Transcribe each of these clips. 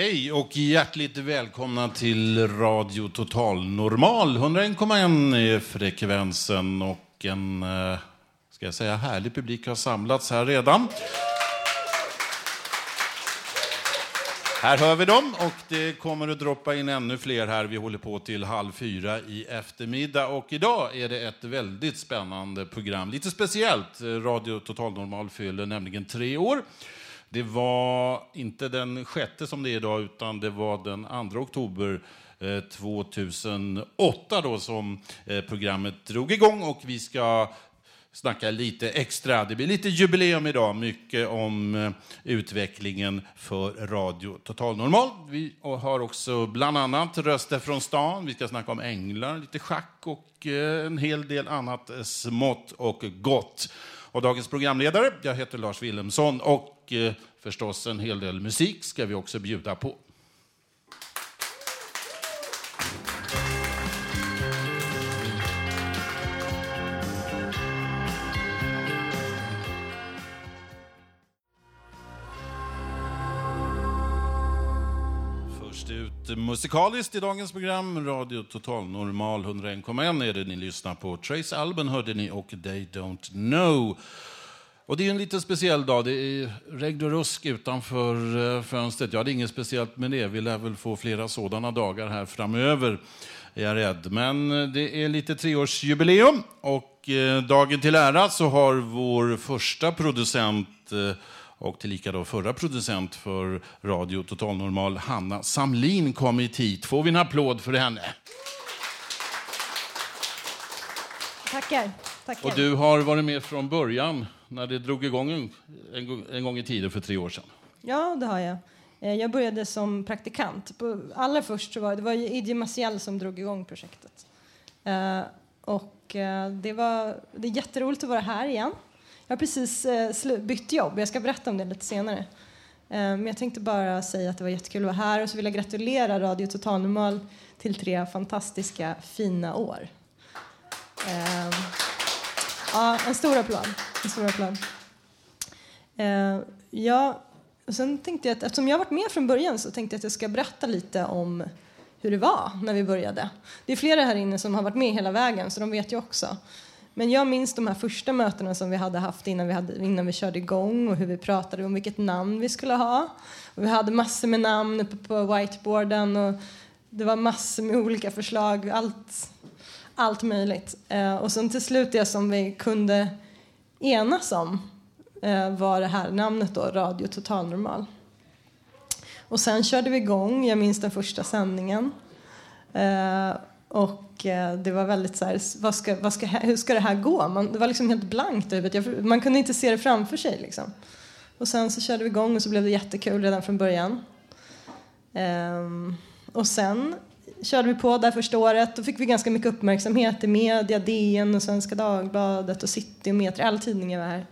Hej och hjärtligt välkomna till Radio Total Normal. 101,1 är frekvensen och en, eh, ska jag säga, härlig publik har samlats här redan. Här hör vi dem och det kommer att droppa in ännu fler här. Vi håller på till halv fyra i eftermiddag och idag är det ett väldigt spännande program. Lite speciellt. Eh, Radio Total Normal fyller nämligen tre år. Det var inte den sjätte som det är idag, utan det var den 2 oktober eh, 2008 då som eh, programmet drog igång och vi ska snacka lite extra. Det blir lite jubileum idag, mycket om eh, utvecklingen för Radio Total Normal. Vi har också bland annat Röster från stan, vi ska snacka om änglar, lite schack och en hel del annat smått och gott. Och dagens programledare, jag heter Lars Wilhelmsson och Eh, förstås en hel del musik ska vi också bjuda på. Först ut musikaliskt i dagens program, Radio Total Normal 101,1 är det ni lyssnar på. Trace Alban hörde ni och They Don't Know. Och det är en lite speciell dag. Det är regn och rusk utanför eh, fönstret. Ja, det är inget speciellt med det. Vi lär väl få flera sådana dagar här framöver, är jag rädd. Men eh, det är lite treårsjubileum och eh, dagen till ära så har vår första producent och tillika då förra producent för Radio Total Normal, Hanna Samlin, kommit hit. Får vi en applåd för henne? Tackar. Tackar. Och du har varit med från början när det drog igång en, en, en gång i tiden för tre år sedan. Ja, det har jag. Eh, jag började som praktikant. Allra först var det var Idje Maciel som drog igång projektet. Uh, och uh, det, var, det är jätteroligt att vara här igen. Jag har precis bytt jobb. Jag ska berätta om det lite senare. Men jag tänkte bara säga att det var jättekul att vara här och så vill jag gratulera Radio Total Normal till tre fantastiska, fina år. Ja, en stor applåd. En stor applåd. Eh, ja, och sen tänkte jag att eftersom jag varit med från början så tänkte jag att jag ska berätta lite om hur det var när vi började. Det är flera här inne som har varit med hela vägen så de vet ju också. Men jag minns de här första mötena som vi hade haft innan vi, hade, innan vi körde igång och hur vi pratade om vilket namn vi skulle ha. Och vi hade massor med namn uppe på whiteboarden och det var massor med olika förslag. Allt allt möjligt. Eh, och sen till slut det som vi kunde enas om eh, var det här namnet då, Radio Total Normal. Och sen körde vi igång, jag minns den första sändningen. Eh, och eh, det var väldigt så här, vad ska, vad ska, hur ska det här gå? Man, det var liksom helt blankt jag, man kunde inte se det framför sig liksom. Och sen så körde vi igång och så blev det jättekul redan från början. Ehm, och sen körde vi på där första året. Då fick vi ganska mycket uppmärksamhet i media, DN och Svenska Dagbladet och City och Metro, alla tidningar var här.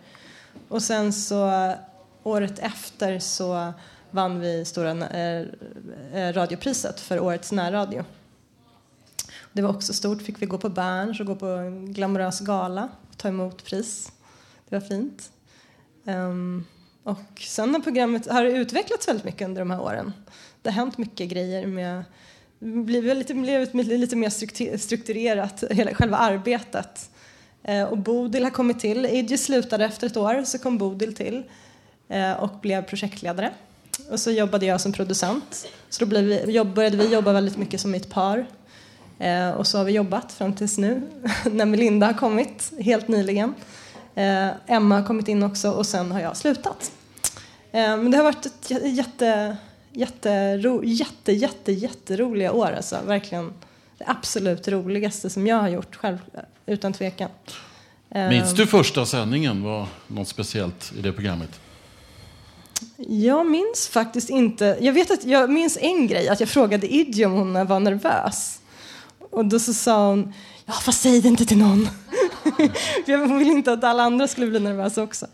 Och sen så året efter så vann vi stora eh, eh, radiopriset för årets närradio. Det var också stort, fick vi gå på Berns och gå på en glamorös gala och ta emot pris. Det var fint. Um, och sen har programmet har utvecklats väldigt mycket under de här åren. Det har hänt mycket grejer med blev lite, blev lite mer strukturerat, hela, själva arbetet. Eh, och Bodil har kommit till. Idje slutade efter ett år, så kom Bodil till. eh, och blev projektledare. Och så jobbade jag som producent. Så då blev vi, jobb, började vi jobba väldigt mycket som ett par. Eh, och så har vi jobbat fram tills nu, när Melinda har kommit helt nyligen. Eh, Emma har kommit in också och sen har jag slutat. Eh, men det har varit ett jätte, jätte, jätte, jätte, jätteroliga år alltså. Verkligen det absolut roligaste som jag har gjort själv, utan tvekan. Minns du första sändningen? Var något speciellt i det programmet? Jag minns faktiskt inte. Jag vet att jag minns en grej, att jag frågade Idje om hon var nervös. Och då så sa hon, ja fast säg det inte till någon. Jag vill inte att alla andra skulle bli nervösa också.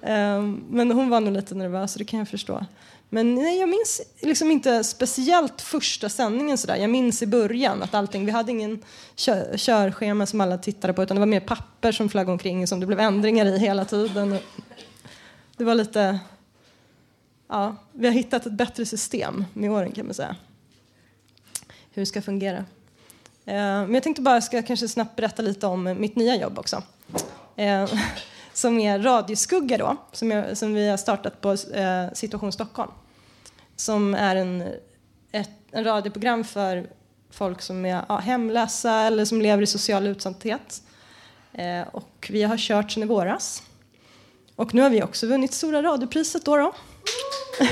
Um, men hon var nog lite nervös, det kan jag förstå. Men nej, jag minns liksom inte speciellt första sändningen sådär. Jag minns i början att allting, vi hade ingen kör, körschema som alla tittade på utan det var mer papper som flög omkring som det blev ändringar i hela tiden. Det var lite, ja, vi har hittat ett bättre system med åren kan man säga. Hur det ska fungera. Eh, men jag tänkte bara ska kanske snabbt berätta lite om mitt nya jobb också. Eh, som är Radioskugga då, som, jag, som vi har startat på eh, Situation Stockholm. Som är en, ett en radioprogram för folk som är ja, hemlösa eller som lever i social utsatthet. Eh, och vi har kört sedan i våras. Och nu har vi också vunnit Stora radiopriset då. då.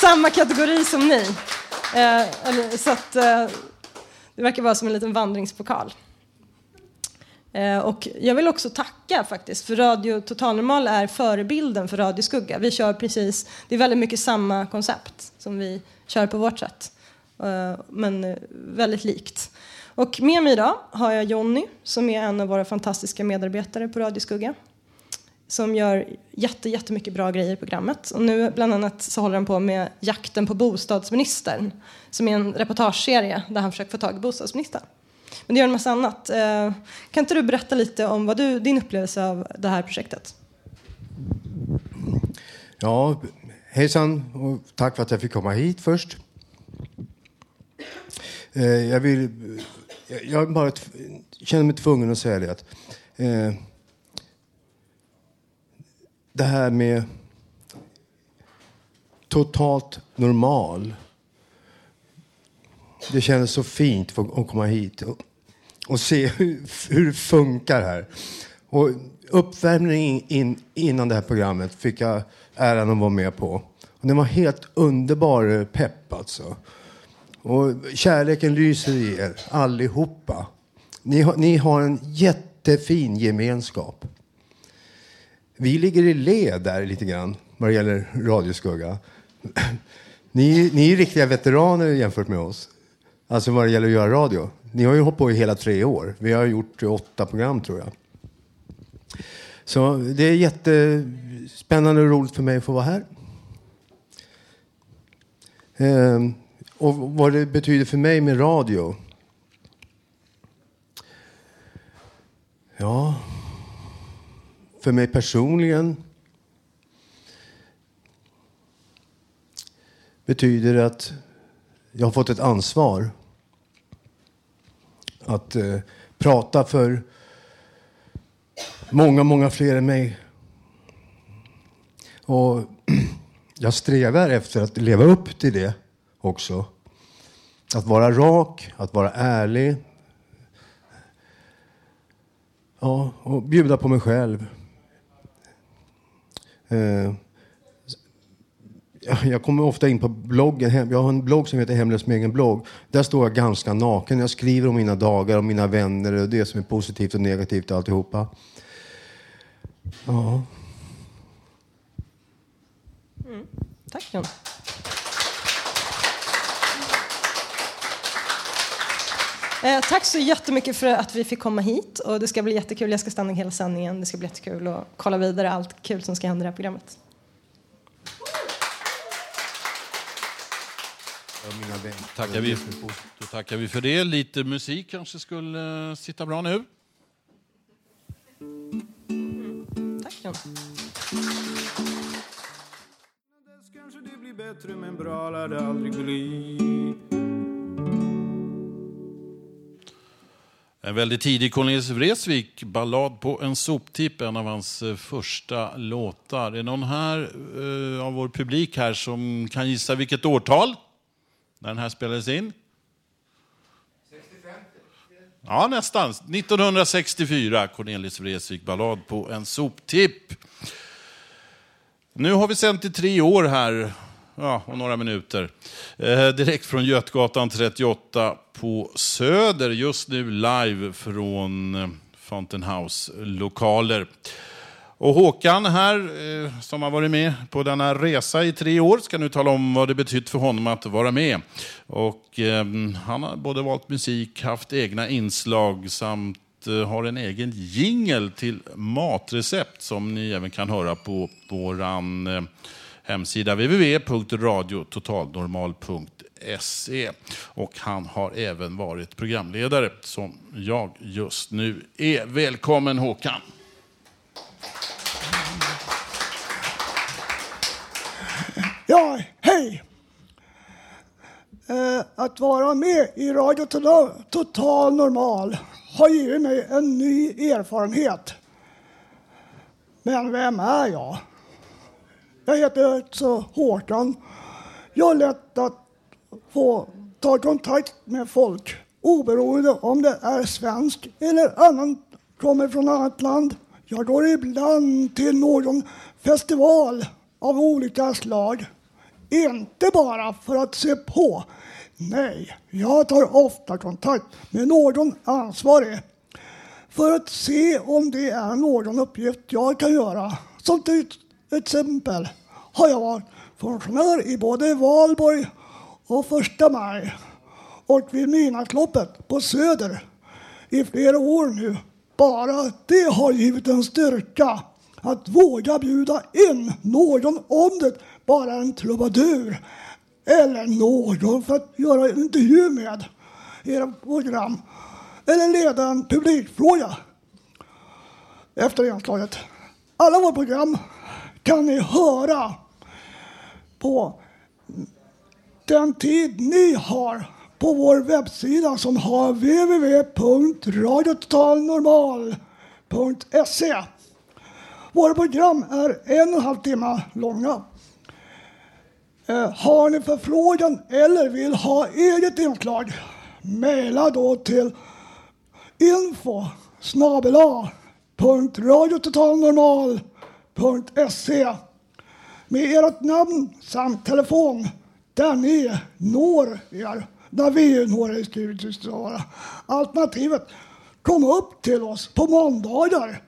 Samma kategori som ni. Eh, så att, eh, det verkar vara som en liten vandringspokal. Eh, och jag vill också tacka faktiskt, för Radio Totalnormal är förebilden för Radio Skugga. Vi kör precis, det är väldigt mycket samma koncept som vi kör på vårt sätt. Eh, men eh, väldigt likt. Och med mig idag har jag Jonny som är en av våra fantastiska medarbetare på Radio Skugga. Som gör jätte, jättemycket bra grejer i programmet. Och nu bland annat så håller han på med Jakten på bostadsministern. Som är en reportageserie där han försöker få tag i bostadsministern. Men det gör en massa annat. Eh, kan inte du berätta lite om vad du, din upplevelse av det här projektet? Ja, hejsan och tack för att jag fick komma hit först. Eh, jag vill... Jag bara känner mig tvungen att säga det att eh, det här med totalt normal. Det kändes så fint att komma hit och och se hur, hur det funkar här. Och uppvärmningen in, innan det här programmet fick jag äran att vara med på. Och den var helt underbar pepp alltså. Och kärleken lyser i er allihopa. Ni har, ni har en jättefin gemenskap. Vi ligger i led där lite grann vad det gäller Radioskugga. Ni, ni är riktiga veteraner jämfört med oss. Alltså vad det gäller att göra radio. Ni har ju hållit på i hela tre år. Vi har gjort åtta program tror jag. Så det är jättespännande och roligt för mig att få vara här. Ehm, och vad det betyder för mig med radio. Ja, för mig personligen betyder det att jag har fått ett ansvar att eh, prata för många, många fler än mig. Och jag strävar efter att leva upp till det också. Att vara rak, att vara ärlig. Ja, och bjuda på mig själv. Eh, jag kommer ofta in på bloggen. Jag har en blogg som heter Hemlös med egen blogg. Där står jag ganska naken. Jag skriver om mina dagar, om mina vänner och det som är positivt och negativt och alltihopa. Ja. Mm. Tack John. Eh, tack så jättemycket för att vi fick komma hit. Och det ska bli jättekul. Jag ska stanna hela sändningen. Det ska bli jättekul att kolla vidare allt kul som ska hända i det här programmet. Tackar vi, då tackar vi för det. Lite musik kanske skulle sitta bra nu. Tack John. Kanske det blir bättre men bra lär det aldrig bli En väldigt tidig Cornelis Vreeswijk, Ballad på en soptipp, en av hans eh, första låtar. Är någon här eh, av vår publik här som kan gissa vilket årtal när den här spelades in? Ja, nästan. 1964, Cornelis Vreeswijk, Ballad på en soptipp. Nu har vi sänt i tre år här, ja, och några minuter. Eh, direkt från Götgatan 38 på Söder, just nu live från eh, Fountain House-lokaler. Och Håkan här, eh, som har varit med på denna resa i tre år, ska nu tala om vad det betytt för honom att vara med. Och eh, han har både valt musik, haft egna inslag samt eh, har en egen jingel till matrecept som ni även kan höra på vår eh, hemsida www.radiototalnormal.se. Och han har även varit programledare som jag just nu är. Välkommen Håkan! Ja, hej! Eh, att vara med i Radio Total, Total Normal har givit mig en ny erfarenhet. Men vem är jag? Jag heter alltså Håkan. Jag har lätt att få ta kontakt med folk oberoende om det är svensk eller annan, kommer från annat land. Jag går ibland till någon festival av olika slag. Inte bara för att se på. Nej, jag tar ofta kontakt med någon ansvarig för att se om det är någon uppgift jag kan göra. Som till exempel har jag varit funktionär i både Valborg och Första maj och vid Midnattsloppet på Söder i flera år nu. Bara det har givit en styrka att våga bjuda in någon om det bara en trubadur eller någon för att göra en intervju med era program eller leda en publikfråga efter inslaget. Alla våra program kan ni höra på den tid ni har på vår webbsida som har www.radiototalnormal.se. Våra program är en och en halv timme långa. Eh, har ni förfrågan eller vill ha eget inslag, mejla då till info snabela radiototalnormal.se med ert namn samt telefon där ni når er, där vi når er i. Alternativet, kom upp till oss på måndagar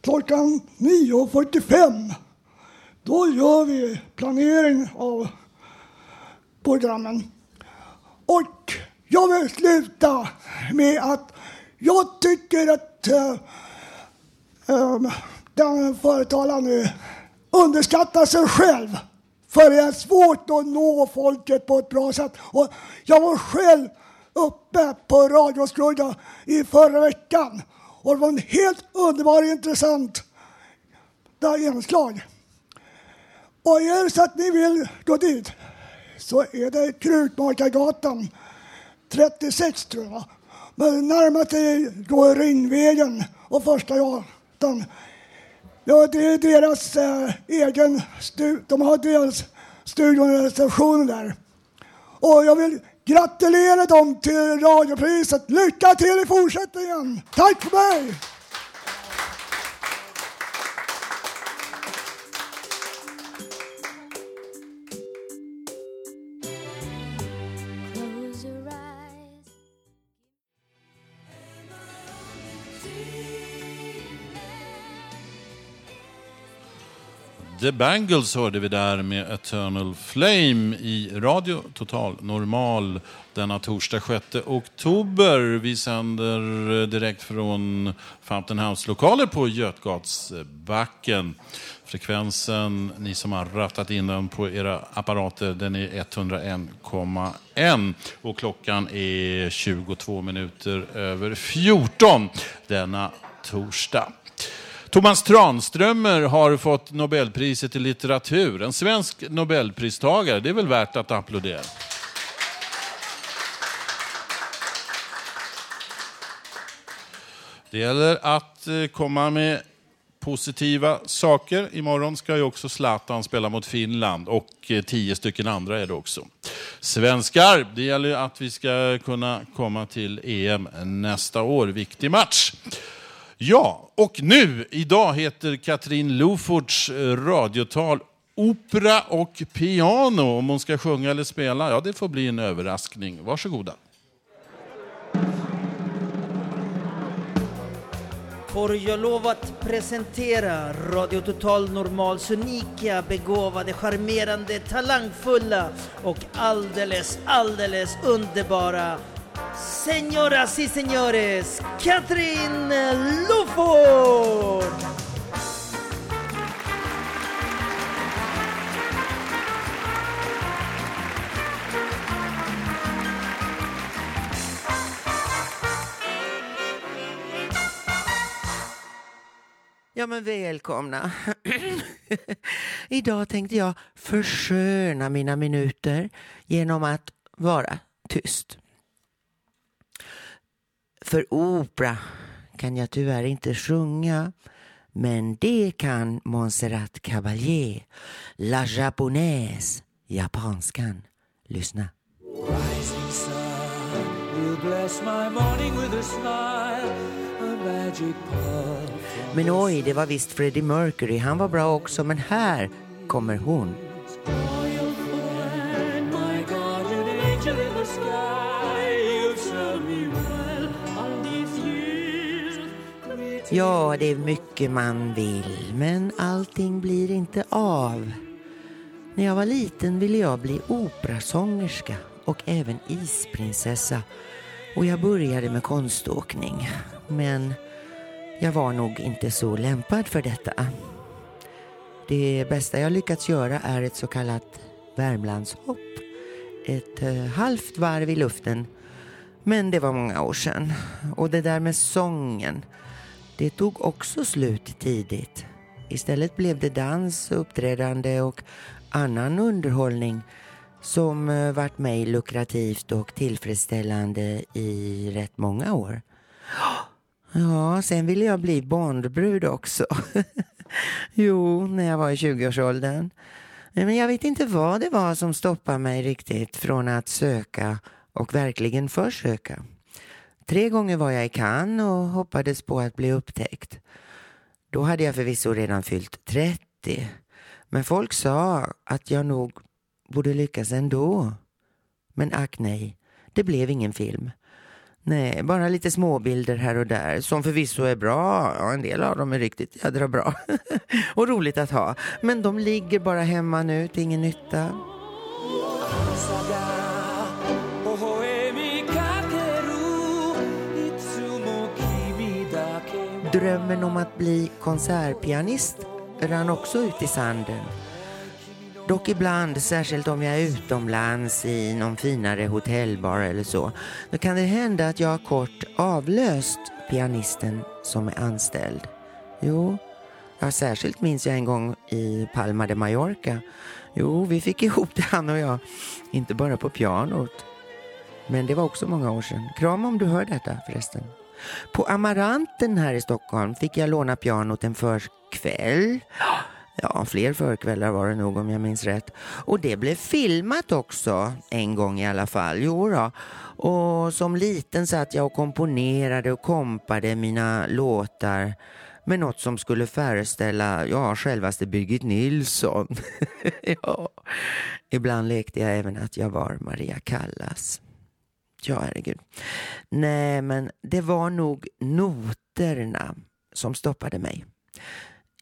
klockan 9.45. Då gör vi planering av programmen. Och jag vill sluta med att jag tycker att äh, äh, den företalaren nu underskattar sig själv. För det är svårt att nå folket på ett bra sätt. Och jag var själv uppe på Radioskrudda i förra veckan och det var en helt underbar intressant eh, inslag. Och är det så att ni vill gå dit så är det Krutmakargatan 36 tror jag. Men närmast går Ringvägen och Första gatan. Ja, det är deras eh, egen studio. De har deras studioreception där. Och jag vill gratulera dem till radiopriset. Lycka till i fortsättningen! Tack för mig! The Bangles hörde vi där med Eternal Flame i Radio Total Normal denna torsdag 6 oktober. Vi sänder eh, direkt från Fountain House-lokaler på Götgatsbacken. Frekvensen, ni som har rattat in den på era apparater, den är 101,1 och klockan är 22 minuter över 14 denna torsdag. Thomas Tranströmer har fått Nobelpriset i litteratur. En svensk Nobelpristagare, det är väl värt att applådera. Det gäller att eh, komma med positiva saker. Imorgon ska ju också Zlatan spela mot Finland och eh, tio stycken andra är det också. Svenskar, det gäller ju att vi ska kunna komma till EM nästa år. Viktig match. Ja, och nu, idag heter Katrin Lofords eh, radiotal Opera och piano. Om hon ska sjunga eller spela, ja det får bli en överraskning. Varsågoda. får jag lov att presentera Radio Total Normals unika, begåvade, charmerande, talangfulla och alldeles, alldeles underbara Señoras y señores, Katrin Loford! Ja men välkomna. Idag tänkte jag försköna mina minuter genom att vara tyst. För opera kan jag tyvärr inte sjunga men det kan Montserrat Caballé, La Japonaise, japanskan. Lyssna. Rising sun will bless my morning with a smile, a magic. Men oj, det var visst Freddie Mercury. Han var bra också, men här kommer hon. Ja, det är mycket man vill, men allting blir inte av. När jag var liten ville jag bli operasångerska och även isprinsessa. Och jag började med konståkning. Men jag var nog inte så lämpad för detta. Det bästa jag lyckats göra är ett så kallat Värmlandshopp. Ett eh, halvt varv i luften. Men det var många år sedan. Och det där med sången, det tog också slut tidigt. Istället blev det dans, uppträdande och annan underhållning som eh, varit mig lukrativt och tillfredsställande i rätt många år. Ja, sen ville jag bli barnbrud också. jo, när jag var i 20-årsåldern. Men jag vet inte vad det var som stoppade mig riktigt från att söka och verkligen försöka. Tre gånger var jag i Cannes och hoppades på att bli upptäckt. Då hade jag förvisso redan fyllt 30. Men folk sa att jag nog borde lyckas ändå. Men ack nej, det blev ingen film. Nej, bara lite småbilder här och där som förvisso är bra. Ja, en del av dem är riktigt jädra bra. och roligt att ha. Men de ligger bara hemma nu till ingen nytta. Drömmen om att bli konsertpianist rann också ut i sanden. Dock ibland, särskilt om jag är utomlands i någon finare hotellbar eller så, då kan det hända att jag kort avlöst pianisten som är anställd. Jo, ja, särskilt minns jag en gång i Palma de Mallorca. Jo, vi fick ihop det han och jag, inte bara på pianot. Men det var också många år sedan. Kram om du hör detta förresten. På Amaranten här i Stockholm fick jag låna pianot en förkväll. Ja, fler förkvällar var det nog om jag minns rätt. Och det blev filmat också, en gång i alla fall. Jo då. Och som liten satt jag och komponerade och kompade mina låtar med något som skulle föreställa, ja, självaste Birgit Nilsson. ja. Ibland lekte jag även att jag var Maria Callas. Ja, herregud. Nej, men det var nog noterna som stoppade mig.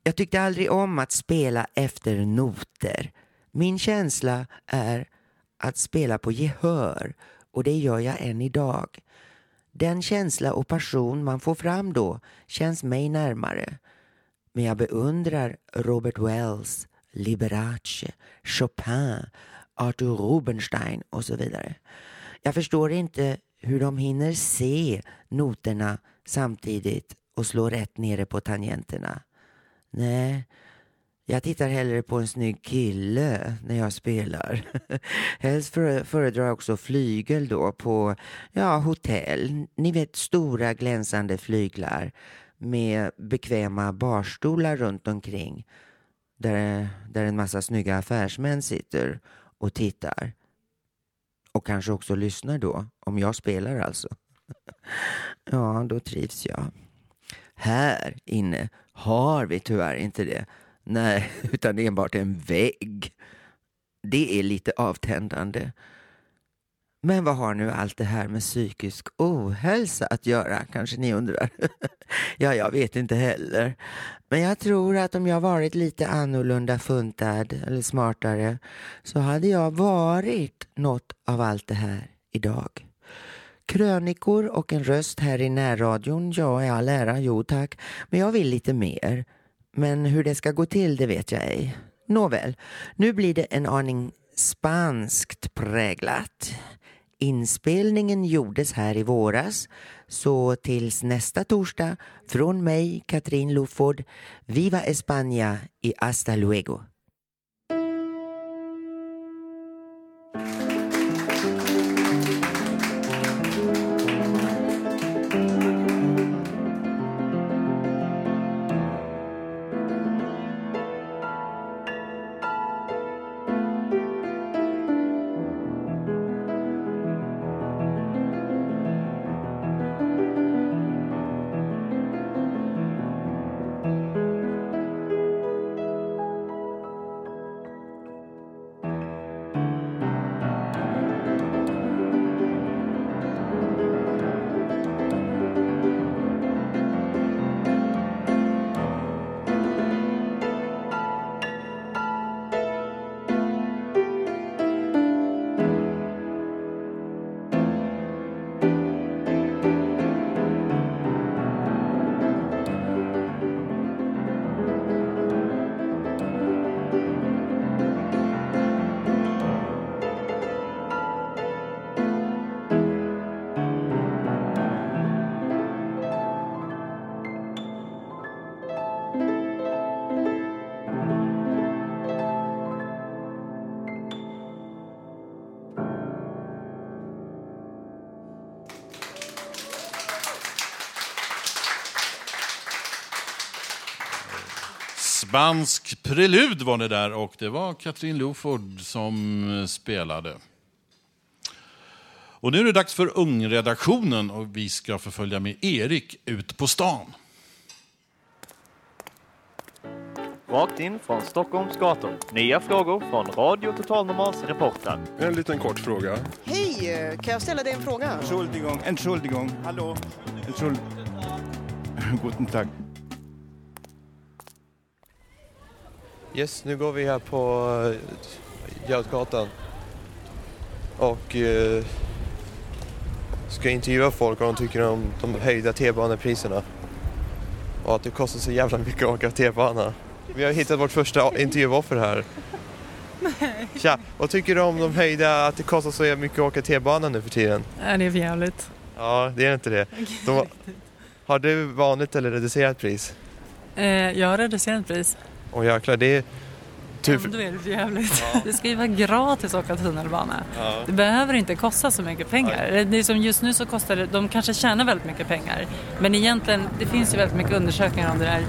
Jag tyckte aldrig om att spela efter noter. Min känsla är att spela på gehör och det gör jag än idag. Den känsla och passion man får fram då känns mig närmare. Men jag beundrar Robert Wells, Liberace, Chopin, Arthur Rubinstein och så vidare. Jag förstår inte hur de hinner se noterna samtidigt och slå rätt nere på tangenterna. Nej, Jag tittar hellre på en snygg kille när jag spelar. Helst föredrar jag också flygel då på ja, hotell. Ni vet stora glänsande flyglar med bekväma barstolar runt omkring där, där en massa snygga affärsmän sitter och tittar. Och kanske också lyssnar då, om jag spelar alltså. Ja, då trivs jag. Här inne har vi tyvärr inte det. Nej, utan enbart en vägg. Det är lite avtändande. Men vad har nu allt det här med psykisk ohälsa att göra, kanske ni undrar? ja, jag vet inte heller. Men jag tror att om jag varit lite annorlunda funtad eller smartare så hade jag varit något av allt det här idag. Krönikor och en röst här i närradion, ja, i all ära, jo tack. Men jag vill lite mer. Men hur det ska gå till, det vet jag ej. Nåväl, nu blir det en aning spanskt präglat. Inspelningen gjordes här i våras, så tills nästa torsdag, från mig, Katrin Loford, Viva España y hasta luego. Spansk prelud var det där och det var Katrin Loford som eh, spelade. Och nu är det dags för Ungredaktionen och vi ska förfölja med Erik ut på stan. Rakt in från Stockholms gator. Nya frågor från Radio Total Normals reportrar. En liten kort fråga. Hej, kan jag ställa dig en fråga? Entschuldigung, Entschuldigung, hallå? Entschuldigung. Guten Tag. Yes, nu går vi här på eh, Götgatan och eh, ska intervjua folk vad de tycker om de höjda T-banepriserna och att det kostar så jävla mycket att åka T-bana. Vi har hittat vårt första intervjuoffer här. Tja, vad tycker du om de höjda, att det kostar så mycket att åka T-bana nu för tiden? Ja, det är för jävligt. Ja, det är inte det. De, har du vanligt eller reducerat pris? Eh, jag har reducerat pris. Åh jäklar, det är... Typ, Ändå är det jävligt. Det ska ju vara gratis att åka tunnelbana. Ja. Det behöver inte kosta så mycket pengar. Det är som just nu så kostar det, de kanske tjänar väldigt mycket pengar. Men egentligen, det finns ju väldigt mycket undersökningar om det där,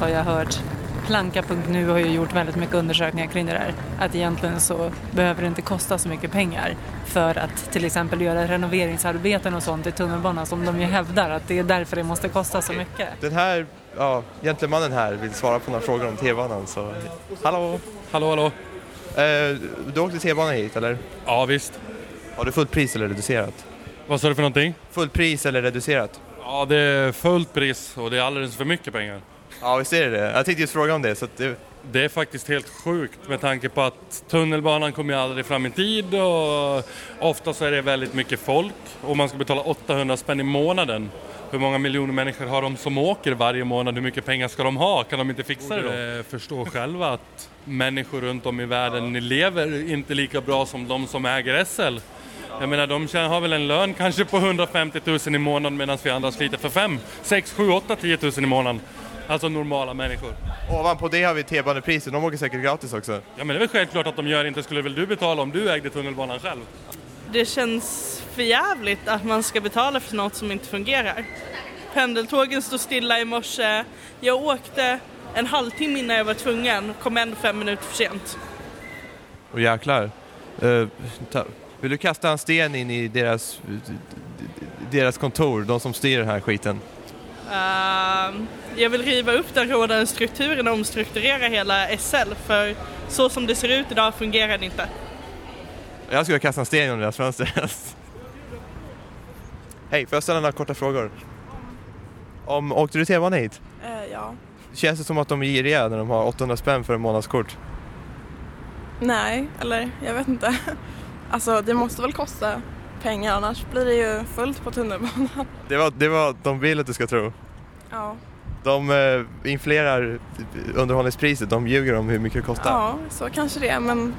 har jag hört. Planka.nu har ju gjort väldigt mycket undersökningar kring det där. Att egentligen så behöver det inte kosta så mycket pengar för att till exempel göra renoveringsarbeten och sånt i tunnelbanan som de ju hävdar att det är därför det måste kosta så mycket. Den här, ja, gentlemannen här vill svara på några frågor om T-banan så... Hallå? Hallå, hallå. Eh, du åkte T-banan hit eller? Ja, visst. Har du fullt pris eller reducerat? Vad sa du för någonting? Fullt pris eller reducerat? Ja, det är fullt pris och det är alldeles för mycket pengar. Ja, visst är det det. Jag tänkte just fråga om det. Så att det... Det är faktiskt helt sjukt med tanke på att tunnelbanan kommer ju aldrig fram i tid och ofta så är det väldigt mycket folk och man ska betala 800 spänn i månaden. Hur många miljoner människor har de som åker varje månad? Hur mycket pengar ska de ha? Kan de inte fixa det då? De förstår själva att människor runt om i världen lever inte lika bra som de som äger SL. Jag menar, de har väl en lön kanske på 150 000 i månaden medan vi andra sliter för 5, 6, 7, 8, 10 000 i månaden. Alltså normala människor. Ovanpå det har vi T-banepriser, de åker säkert gratis också. Ja men det är väl självklart att de gör, inte skulle väl du betala om du ägde tunnelbanan själv? Det känns för jävligt att man ska betala för något som inte fungerar. Pendeltågen stod stilla i morse. Jag åkte en halvtimme innan jag var tvungen, kom ändå fem minuter för sent. Och jäklar. Ta, vill du kasta en sten in i deras, deras kontor, de som styr den här skiten? Ehm, jag vill riva upp den rådande strukturen och omstrukturera hela SL för så som det ser ut idag fungerar det inte. Jag skulle kasta en sten genom deras fönster. Hej, får jag ställa några korta frågor? Om, åkte du T-bana hit? Eh, ja. Känns det som att de är giriga när de har 800 spänn för en månadskort? Nej, eller jag vet inte. Alltså det måste väl kosta pengar annars blir det ju fullt på tunnelbanan. Det var, det var de vill att du ska tro. Ja, De eh, inflerar underhållningspriset, de ljuger om hur mycket det kostar. ja så kanske det är men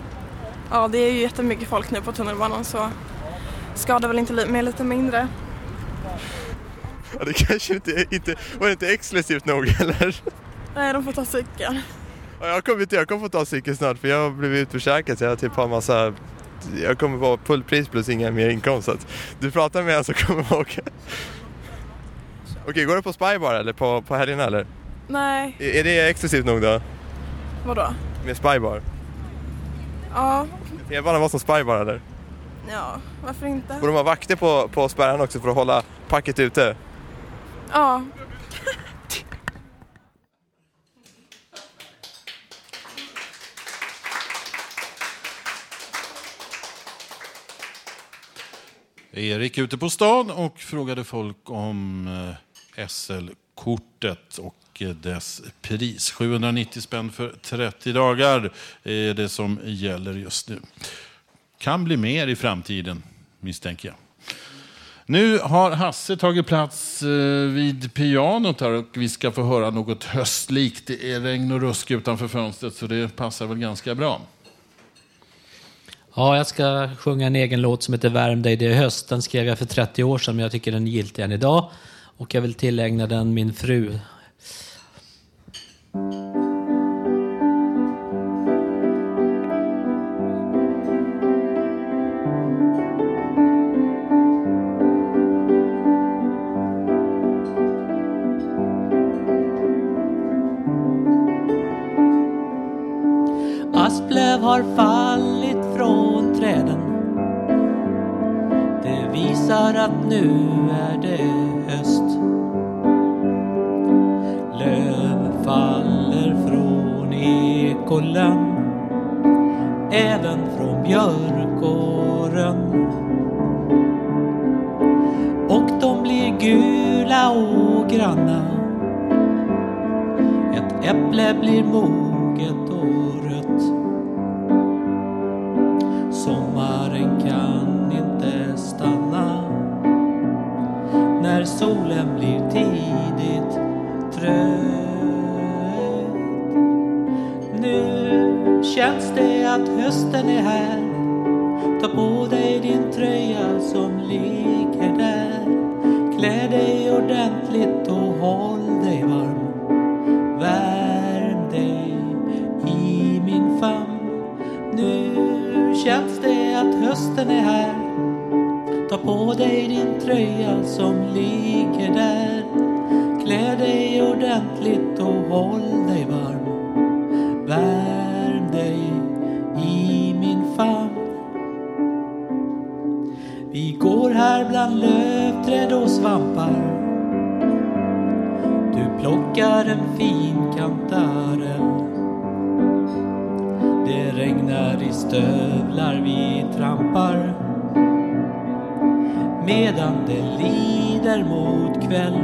ja det är ju jättemycket folk nu på tunnelbanan så ska det väl inte med lite mindre. Ja, det kanske inte, inte var det inte exklusivt nog eller? Nej, de får ta cykeln. Ja, jag kommer inte, jag kommer få ta cykeln snart för jag har blivit utförsäkrad så jag typ har massa jag kommer vara fullpris plus inga mer inkomst så att du pratar med en så kommer jag åka. Okej, går du på Spy bara eller på, på helgerna eller? Nej, Är, är det exklusivt nog då? vadå? Med Spy bar? Ja, T-banan var som Spy bar eller? ja, varför inte? Borde de ha vakter på, på spärren också för att hålla packet ute? Ja, Erik ute på stan och frågade folk om eh, SL-kortet och dess pris. 790 spänn för 30 dagar är det som gäller just nu. Kan bli mer i framtiden, misstänker jag. Nu har Hasse tagit plats eh, vid pianot här och vi ska få höra något höstlikt. Det är regn och rusk utanför fönstret så det passar väl ganska bra. Ja, jag ska sjunga en egen låt som heter Värm dig, det är höst. Den skrev jag för 30 år sedan, men jag tycker den är giltig än idag. Och jag vill tillägna den min fru. Asplöv har fallit från träden. Det visar att nu är det ekollen. Även från björk och. Och de blir gula och granna. Ett äpple blir mor känns det att hösten är här. Ta på dig din tröja som ligger där. Klä dig ordentligt och håll dig varm. Värm dig i min famn. Nu känns det att hösten är här. Ta på dig din tröja som ligger där. Klä dig ordentligt och håll går här bland lövträd och svampar. Du plockar en fin kantarell. Det regnar i stövlar vi trampar. Medan det lider mot kväll.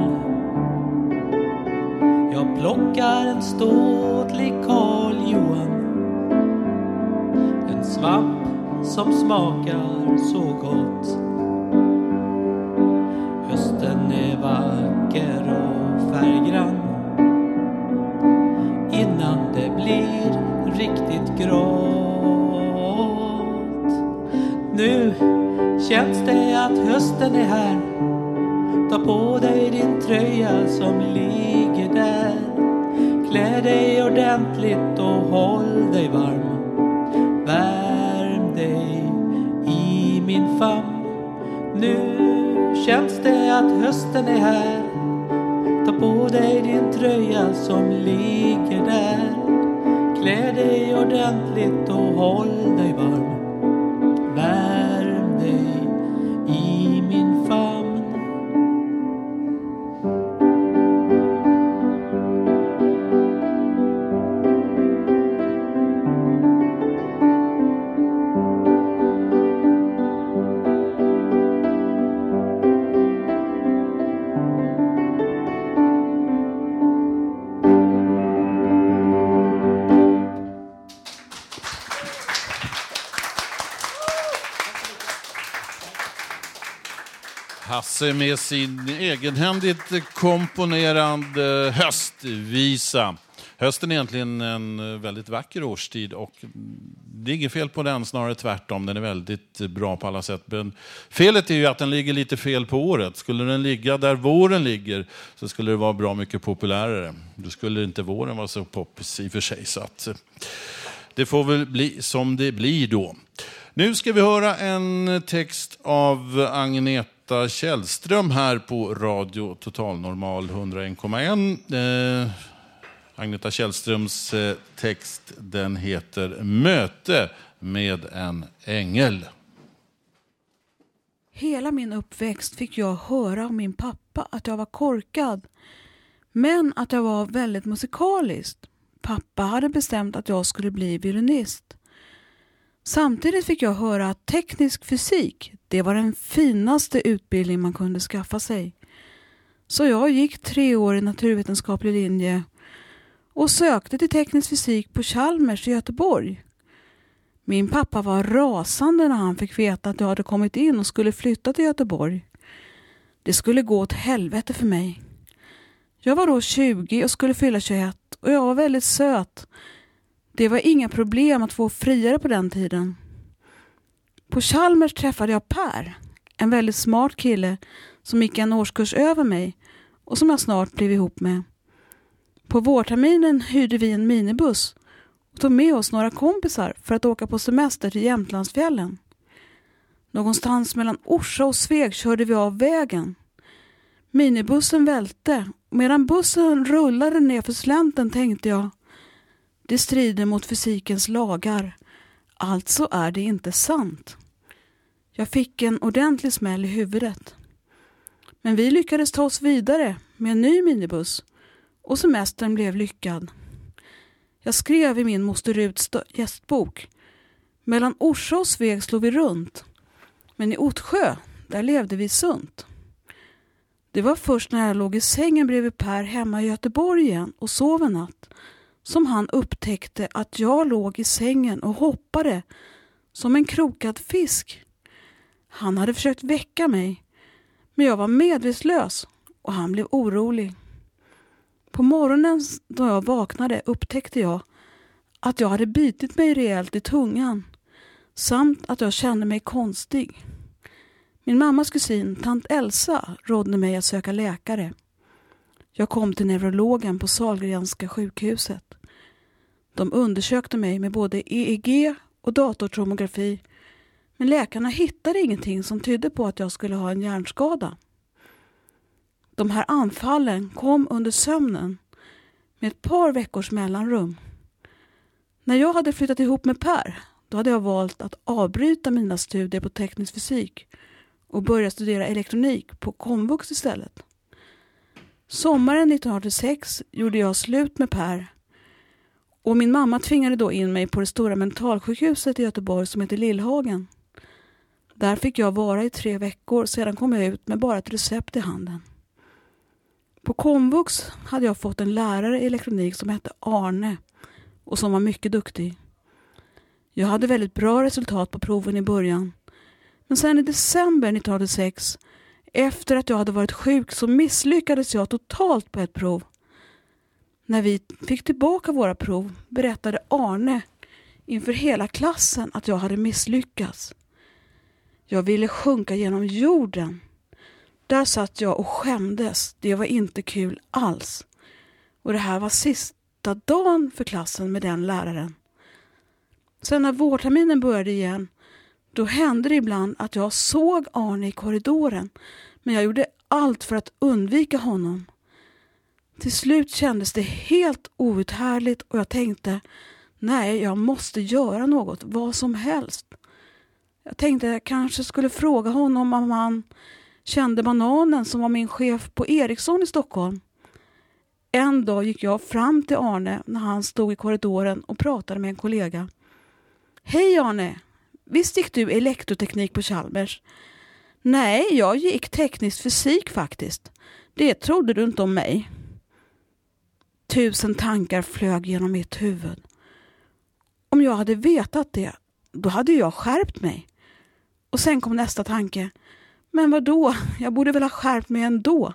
Jag plockar en ståtlig Karl Johan. En svamp som smakar så gott. Hösten är här. Ta på dig din tröja som ligger där. Klä dig ordentligt och håll dig varm. Värm dig i min famn. Nu känns det att hösten är här. Ta på dig din tröja som ligger där. Klä dig ordentligt och håll dig varm. Sig med sin egenhändigt komponerad höstvisa. Hösten är egentligen en väldigt vacker årstid och det är inget fel på den, snarare tvärtom. Den är väldigt bra på alla sätt. Men felet är ju att den ligger lite fel på året. Skulle den ligga där våren ligger så skulle det vara bra mycket populärare. Då skulle inte våren vara så poppis i och för sig. Så att det får väl bli som det blir då. Nu ska vi höra en text av Agneta Källström här på Radio Total Normal 101,1. Eh, Agneta Källströms eh, text den heter Möte med en ängel. Hela min uppväxt fick jag höra av min pappa att jag var korkad, men att jag var väldigt musikalisk. Pappa hade bestämt att jag skulle bli violinist. Samtidigt fick jag höra att teknisk fysik, det var den finaste utbildning man kunde skaffa sig. Så jag gick tre år i naturvetenskaplig linje och sökte till teknisk fysik på Chalmers i Göteborg. Min pappa var rasande när han fick veta att jag hade kommit in och skulle flytta till Göteborg. Det skulle gå åt helvete för mig. Jag var då 20 och skulle fylla 21 och jag var väldigt söt. Det var inga problem att få friare på den tiden. På Chalmers träffade jag Per, en väldigt smart kille som gick en årskurs över mig och som jag snart blev ihop med. På vårterminen hyrde vi en minibuss och tog med oss några kompisar för att åka på semester till Jämtlandsfjällen. Någonstans mellan Orsa och Sveg körde vi av vägen. Minibussen välte och medan bussen rullade ner för slänten tänkte jag det strider mot fysikens lagar. Alltså är det inte sant. Jag fick en ordentlig smäll i huvudet. Men vi lyckades ta oss vidare med en ny minibuss och semestern blev lyckad. Jag skrev i min moster Ruts gästbok. Mellan Orsa och Sveg slog vi runt. Men i Ottsjö, där levde vi sunt. Det var först när jag låg i sängen bredvid Per hemma i Göteborg igen och sov en natt som han upptäckte att jag låg i sängen och hoppade som en krokad fisk. Han hade försökt väcka mig, men jag var medvetslös och han blev orolig. På morgonen då jag vaknade upptäckte jag att jag hade bitit mig rejält i tungan samt att jag kände mig konstig. Min mammas kusin, tant Elsa, rådde mig att söka läkare. Jag kom till neurologen på Sahlgrenska sjukhuset. De undersökte mig med både EEG och datortomografi men läkarna hittade ingenting som tydde på att jag skulle ha en hjärnskada. De här anfallen kom under sömnen med ett par veckors mellanrum. När jag hade flyttat ihop med Per då hade jag valt att avbryta mina studier på teknisk fysik och börja studera elektronik på komvux istället. Sommaren 1986 gjorde jag slut med Per och min mamma tvingade då in mig på det stora mentalsjukhuset i Göteborg som heter Lillhagen. Där fick jag vara i tre veckor, sedan kom jag ut med bara ett recept i handen. På komvux hade jag fått en lärare i elektronik som hette Arne och som var mycket duktig. Jag hade väldigt bra resultat på proven i början. Men sen i december 1986, efter att jag hade varit sjuk, så misslyckades jag totalt på ett prov. När vi fick tillbaka våra prov berättade Arne inför hela klassen att jag hade misslyckats. Jag ville sjunka genom jorden. Där satt jag och skämdes. Det var inte kul alls. Och det här var sista dagen för klassen med den läraren. Sen när vårterminen började igen, då hände det ibland att jag såg Arne i korridoren, men jag gjorde allt för att undvika honom. Till slut kändes det helt outhärdligt och jag tänkte, nej, jag måste göra något, vad som helst. Jag tänkte jag kanske skulle fråga honom om han kände Bananen som var min chef på Ericsson i Stockholm. En dag gick jag fram till Arne när han stod i korridoren och pratade med en kollega. Hej Arne! Visst gick du elektroteknik på Chalmers? Nej, jag gick teknisk fysik faktiskt. Det trodde du inte om mig. Tusen tankar flög genom mitt huvud. Om jag hade vetat det, då hade jag skärpt mig. Och sen kom nästa tanke. Men vad då? Jag borde väl ha skärpt mig ändå.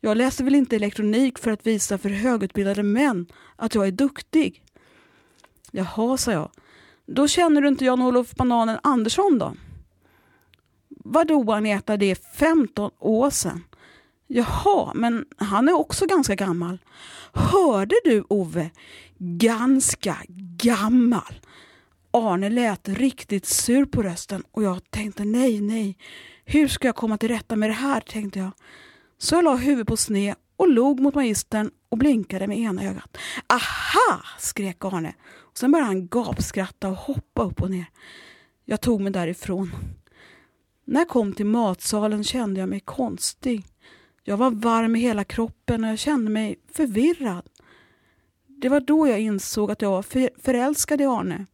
Jag läser väl inte elektronik för att visa för högutbildade män att jag är duktig. Jaha, sa jag. Då känner du inte Jan-Olof Bananen Andersson då? Vadå Agneta, det är 15 år sedan. Jaha, men han är också ganska gammal. Hörde du Ove? Ganska gammal. Arne lät riktigt sur på rösten och jag tänkte nej, nej. Hur ska jag komma till rätta med det här, tänkte jag. Så jag la huvudet på sned och log mot magistern och blinkade med ena ögat. Aha! skrek Arne. Och sen började han gapskratta och hoppa upp och ner. Jag tog mig därifrån. När jag kom till matsalen kände jag mig konstig. Jag var varm i hela kroppen och jag kände mig förvirrad. Det var då jag insåg att jag var förälskad i Arne.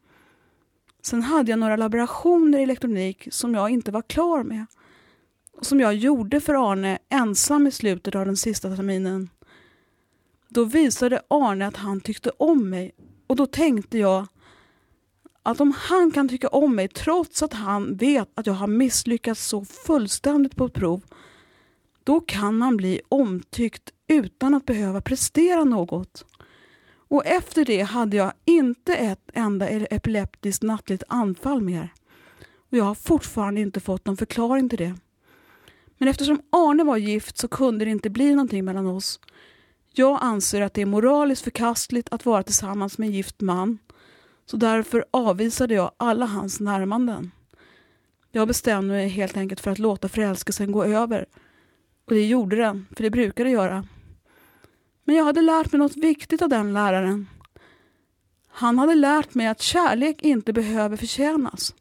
Sen hade jag några laborationer i elektronik som jag inte var klar med. Och som jag gjorde för Arne ensam i slutet av den sista terminen. Då visade Arne att han tyckte om mig och då tänkte jag att om han kan tycka om mig trots att han vet att jag har misslyckats så fullständigt på ett prov, då kan han bli omtyckt utan att behöva prestera något. Och efter det hade jag inte ett enda e- epileptiskt nattligt anfall mer. Och jag har fortfarande inte fått någon förklaring till det. Men eftersom Arne var gift så kunde det inte bli någonting mellan oss. Jag anser att det är moraliskt förkastligt att vara tillsammans med en gift man. Så därför avvisade jag alla hans närmanden. Jag bestämde mig helt enkelt för att låta förälskelsen gå över. Och det gjorde den, för det brukar det göra. Men jag hade lärt mig något viktigt av den läraren. Han hade lärt mig att kärlek inte behöver förtjänas.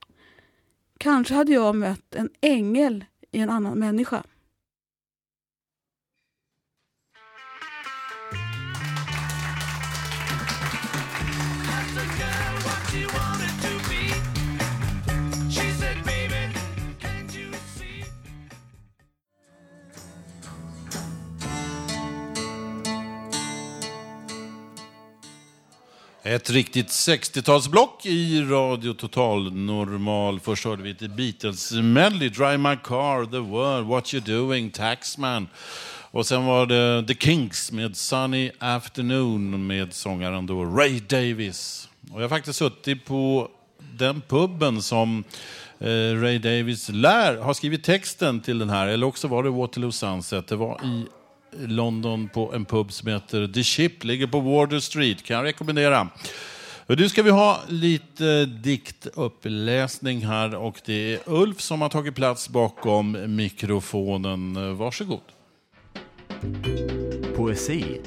Kanske hade jag mött en ängel i en annan människa. Ett riktigt 60-talsblock i Radio Total Normal. Först hörde vi ett Beatles-medley, Drive My Car, The World, What You Doing, Taxman. Och sen var det The Kinks med Sunny Afternoon med sångaren då Ray Davis. Och jag har faktiskt suttit på den puben som eh, Ray Davis lär har skrivit texten till den här, eller också var det Waterloo Sunset. Det var i London på en pub som heter The Chip, ligger på Wardour Street, kan jag rekommendera. Nu ska vi ha lite diktuppläsning här och det är Ulf som har tagit plats bakom mikrofonen. Varsågod. Poesi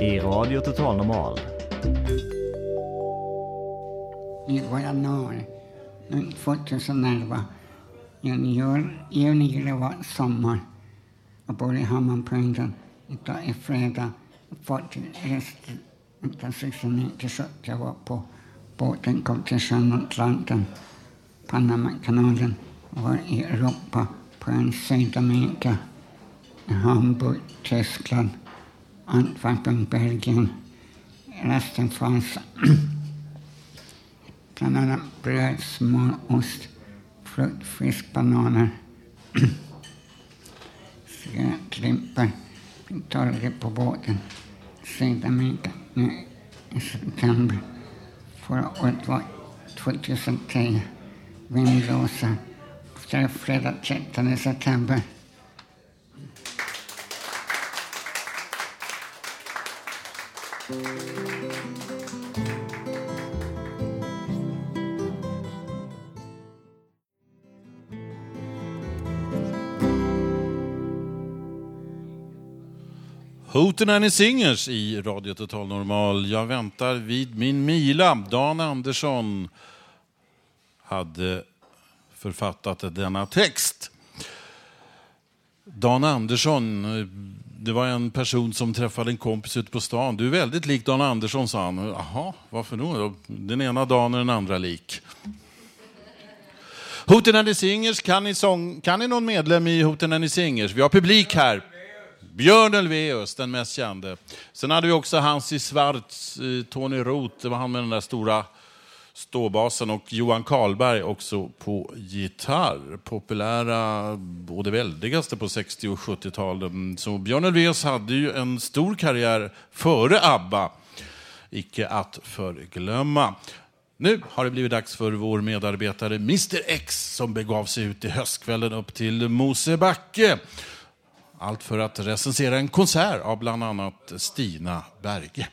i Radio Total Normal. I januari 2011 juni var sommar jag bor i Hammarprängen Idag är fredag. Fartygreste 1969 till 70. Jag var på båten, kom till sjön Atlanten, Panamakanalen. var i Europa, på en Sydamerika. Hamburg, Tyskland, Antwerpen, Belgien. Resten fanns bland annat bröd, smör, ost, frukt, fisk, bananer cigarettklimpar torget på båten Sydamerika nu i september. Förra året var 2010 Vindlåsa. Fredag 13 september. Hootenanny Singers i Radio Total Normal. Jag väntar vid min mila. Dan Andersson hade författat denna text. Dan Andersson, det var en person som träffade en kompis ute på stan. Du är väldigt lik Dan Andersson, sa han. Jaha, varför då? Den ena dagen är den andra lik. Hootenanny Singers, kan ni, sång, kan ni någon medlem i Hootenanny Singers? Vi har publik här. Björn Ulvaeus, den mest kände. Sen hade vi också Hansi Schwarz, eh, Tony Roth, det var han med den där stora ståbasen och Johan Karlberg också på gitarr. Populära och det väldigaste på 60 och 70-talen. Så Björn Ulvaeus hade ju en stor karriär före ABBA. Icke att förglömma. Nu har det blivit dags för vår medarbetare Mr X som begav sig ut i höstkvällen upp till Mosebacke. Allt för att recensera en konsert av bland annat Stina Berge.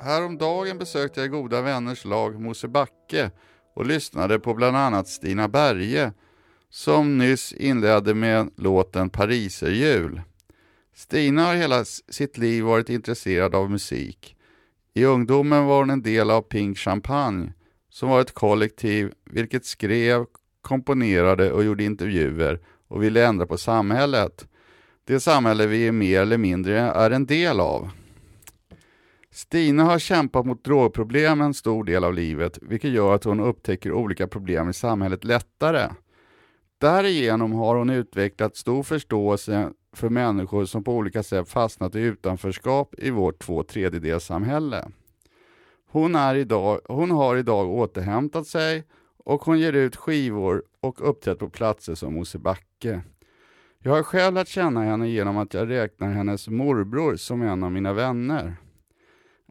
Häromdagen besökte jag goda vänners lag Mosebacke och lyssnade på bland annat Stina Berge som nyss inledde med låten Pariserjul. Stina har hela sitt liv varit intresserad av musik. I ungdomen var hon en del av Pink Champagne som var ett kollektiv vilket skrev, komponerade och gjorde intervjuer och ville ändra på samhället. Det samhälle vi är mer eller mindre är en del av. Stina har kämpat mot drogproblem en stor del av livet, vilket gör att hon upptäcker olika problem i samhället lättare. Därigenom har hon utvecklat stor förståelse för människor som på olika sätt fastnat i utanförskap i vårt två tredjedelssamhälle. Hon, är idag, hon har idag återhämtat sig och hon ger ut skivor och uppträtt på platser som Mosebacke. Jag har själv lärt känna henne genom att jag räknar hennes morbror som en av mina vänner.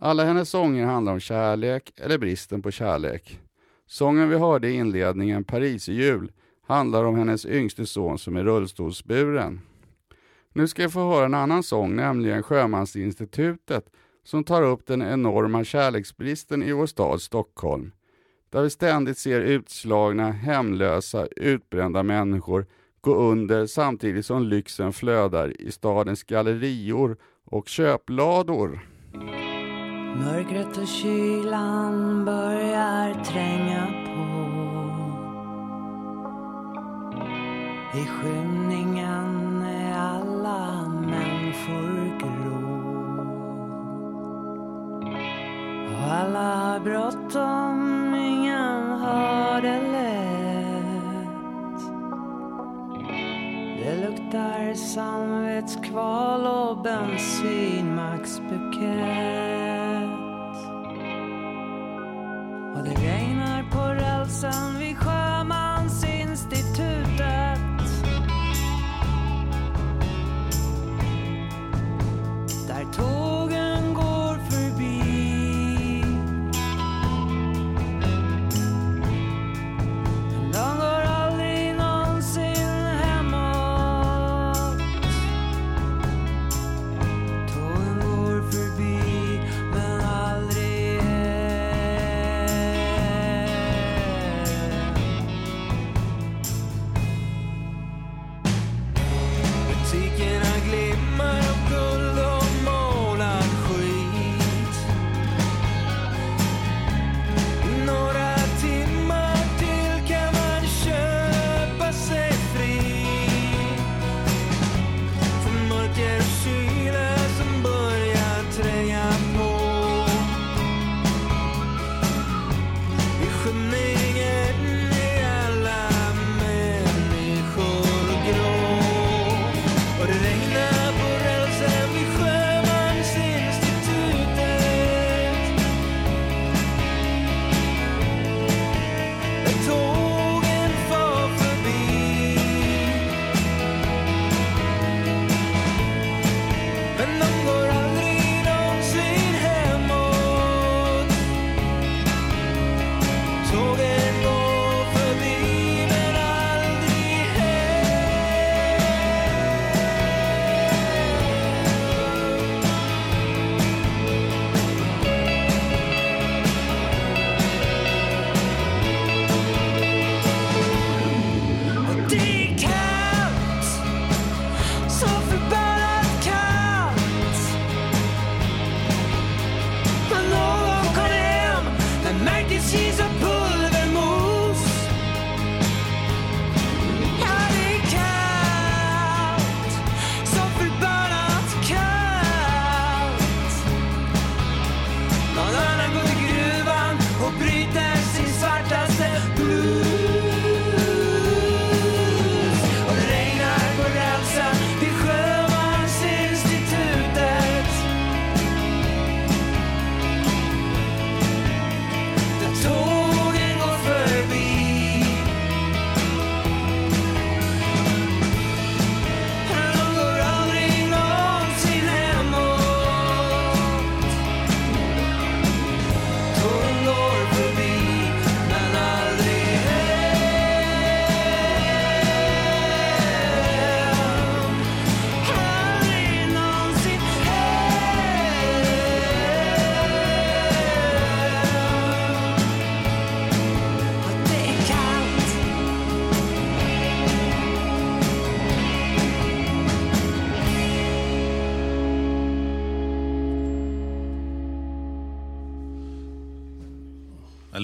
Alla hennes sånger handlar om kärlek eller bristen på kärlek. Sången vi hörde i inledningen, Pariserjul, handlar om hennes yngste son som är rullstolsburen. Nu ska jag få höra en annan sång, nämligen Sjömansinstitutet, som tar upp den enorma kärleksbristen i vår stad Stockholm. Där vi ständigt ser utslagna, hemlösa, utbrända människor gå under samtidigt som lyxen flödar i stadens gallerior och köplador. Mörkret och kylan börjar tränga på I skymningen människor grå Och alla har bråttom, ingen har det lätt. Det luktar samvetskval och bensinmacksbukett. Och det regnar på rälsen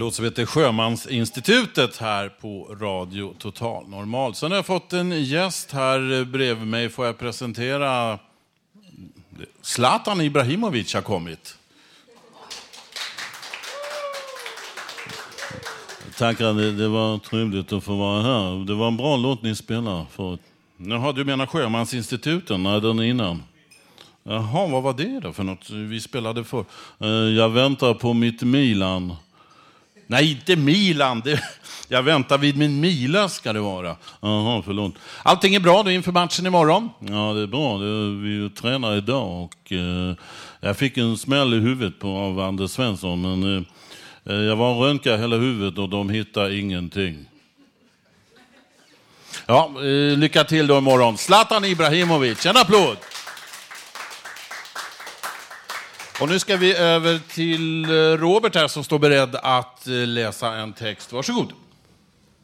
låt som heter Sjömansinstitutet här på Radio Total Normal. Sen har jag fått en gäst här bredvid mig. Får jag presentera Zlatan Ibrahimovic har kommit. Tackar, det, det var trevligt att få vara här. Det var en bra låt ni spelade förut. Jaha, du menar Sjömansinstituten? Nej, den innan. Jaha, vad var det då för något vi spelade för? Eh, Jag väntar på mitt Milan. Nej, inte Milan. Det, jag väntar vid min Mila ska det vara. Jaha, förlåt. Allting är bra då inför matchen imorgon? Ja, det är bra. Det, vi tränar idag och eh, jag fick en smäll i huvudet på, av Anders Svensson. Men eh, eh jag var och röntgade hela huvudet och de hittade ingenting. Ja, eh, lycka till då imorgon. Zlatan Ibrahimovic, en applåd! Och nu ska vi över till eh, Robert här som står beredd att eh, läsa en text. Varsågod.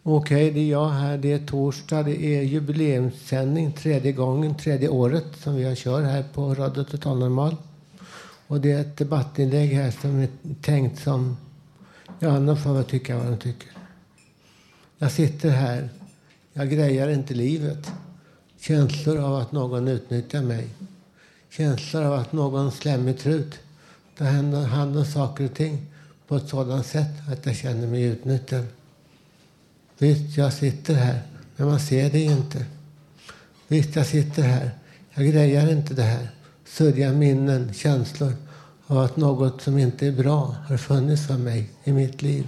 Okej, det är jag här. Det är torsdag. Det är jubileumssändning. Tredje gången, tredje året som vi har kör här på Radio Total Normal. Och det är ett debattinlägg här som är tänkt som... Ja, de får väl tycka vad de tycker. Jag sitter här. Jag grejar inte livet. Känslor av att någon utnyttjar mig. Känslor av att någon slemmig trut tar hand om- hand om saker och ting på ett sådant sätt att jag känner mig utnyttjad. Visst, jag sitter här, men man ser det inte. Visst, jag sitter här. Jag grejar inte det här. Sörja minnen, känslor av att något som inte är bra har funnits för mig i mitt liv.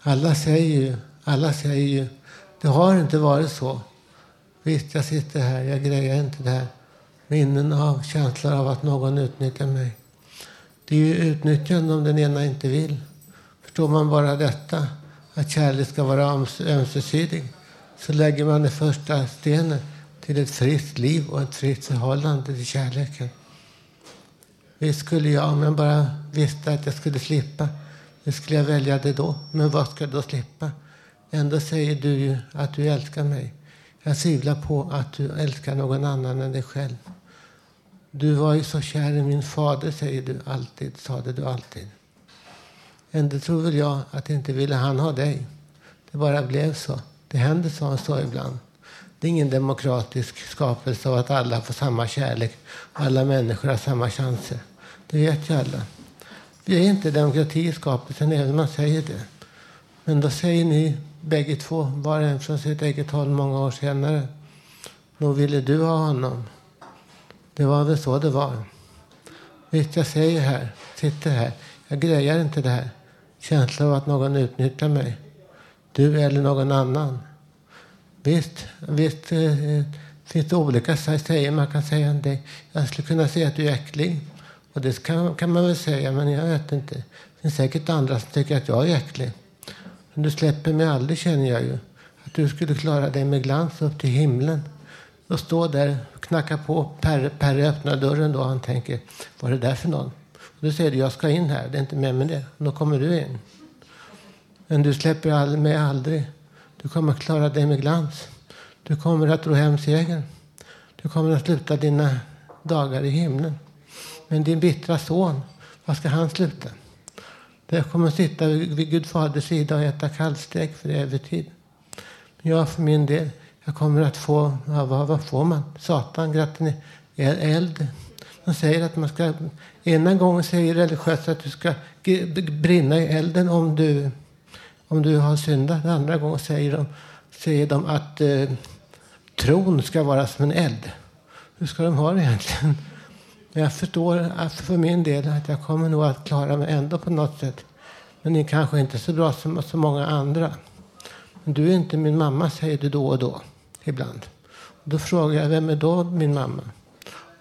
Alla säger ju, alla säger ju, det har inte varit så. Visst, jag sitter här, jag grejar inte det här. Minnen av känslor av att någon utnyttjar mig. Det är ju utnyttjande om den ena inte vill. Förstår man bara detta, att kärlek ska vara ömsesidig, så lägger man den första stenen till ett friskt liv och ett friskt förhållande till kärleken. Visst skulle jag, om jag bara visste att jag skulle slippa, hur skulle jag välja det då? Men vad ska jag då slippa? Ändå säger du ju att du älskar mig. Jag tvivlar på att du älskar någon annan än dig själv. Du var ju så kär i min fader, säger du alltid, sade du alltid. Ändå tror väl jag att inte ville han ha dig. Det bara blev så. Det händer så, så ibland. Det är ingen demokratisk skapelse av att alla får samma kärlek och alla människor har samma chanser. Det vet ju alla. Vi är inte demokrati i skapelsen, även om man säger det. Men då säger ni bägge två, var och en från sitt eget håll många år senare. Nog ville du ha honom. Det var väl så det var. Visst, jag säger här, sitter här. Jag grejar inte det här. Känslan av att någon utnyttjar mig. Du eller någon annan. Visst, visst eh, eh finns det olika säger man kan säga om dig. Jag skulle kunna säga att du är äcklig. Och det kan, kan man väl säga, men jag vet inte. Det finns säkert andra som tycker att jag är äcklig. Men du släpper mig aldrig, känner jag ju. Att du skulle klara dig med glans upp till himlen. Och stå där knackar på. Perre, Perre öppnar dörren då han tänker, vad är det där för någon? Och då säger du, jag ska in här, det är inte med mig det. Och då kommer du in. Men du släpper all- mig aldrig. Du kommer att klara dig med glans. Du kommer att ro hem segern. Du kommer att sluta dina dagar i himlen. Men din bittra son, vad ska han sluta? Jag kommer att sitta vid vid Gud faders sida och äta kallstek för evig tid. Men jag för min del, jag kommer att få, ja, vad, vad får man? Satan, gratten eld. De säger att man ska, ena gången säger religiösa att du ska brinna i elden om du, om du har syndat. Den andra gången säger de, säger de att eh, tron ska vara som en eld. Hur ska de ha det egentligen? Men jag förstår att för min del att jag kommer nog att klara mig ändå på något sätt. Men det är kanske inte så bra som så många andra. Men du är inte min mamma, säger du då och då. Ibland. Och då frågar jag, vem är då min mamma?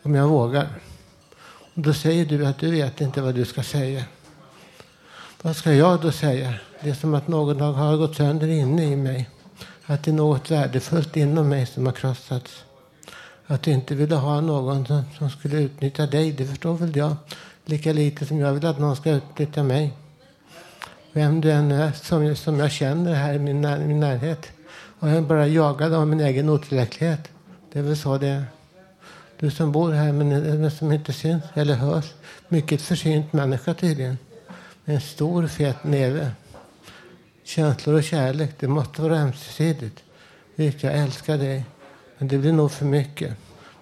Om jag vågar. Och då säger du att du vet inte vad du ska säga. Vad ska jag då säga? Det är som att någon har gått sönder inne i mig. Att det är något värdefullt inom mig som har krossats. Att du inte ville ha någon som, som skulle utnyttja dig, det förstår väl jag. Lika lite som jag vill att någon ska utnyttja mig. Vem du än är som, som jag känner här i min, när, min närhet. Och jag är bara jagad av min egen otillräcklighet. Det är väl så det är. Du som bor här men, men som inte syns eller hörs. Mycket försynt människa tydligen. Med en stor fet näve. Känslor och kärlek, det måste vara ömsesidigt. Visst, jag älskar dig, men det blir nog för mycket.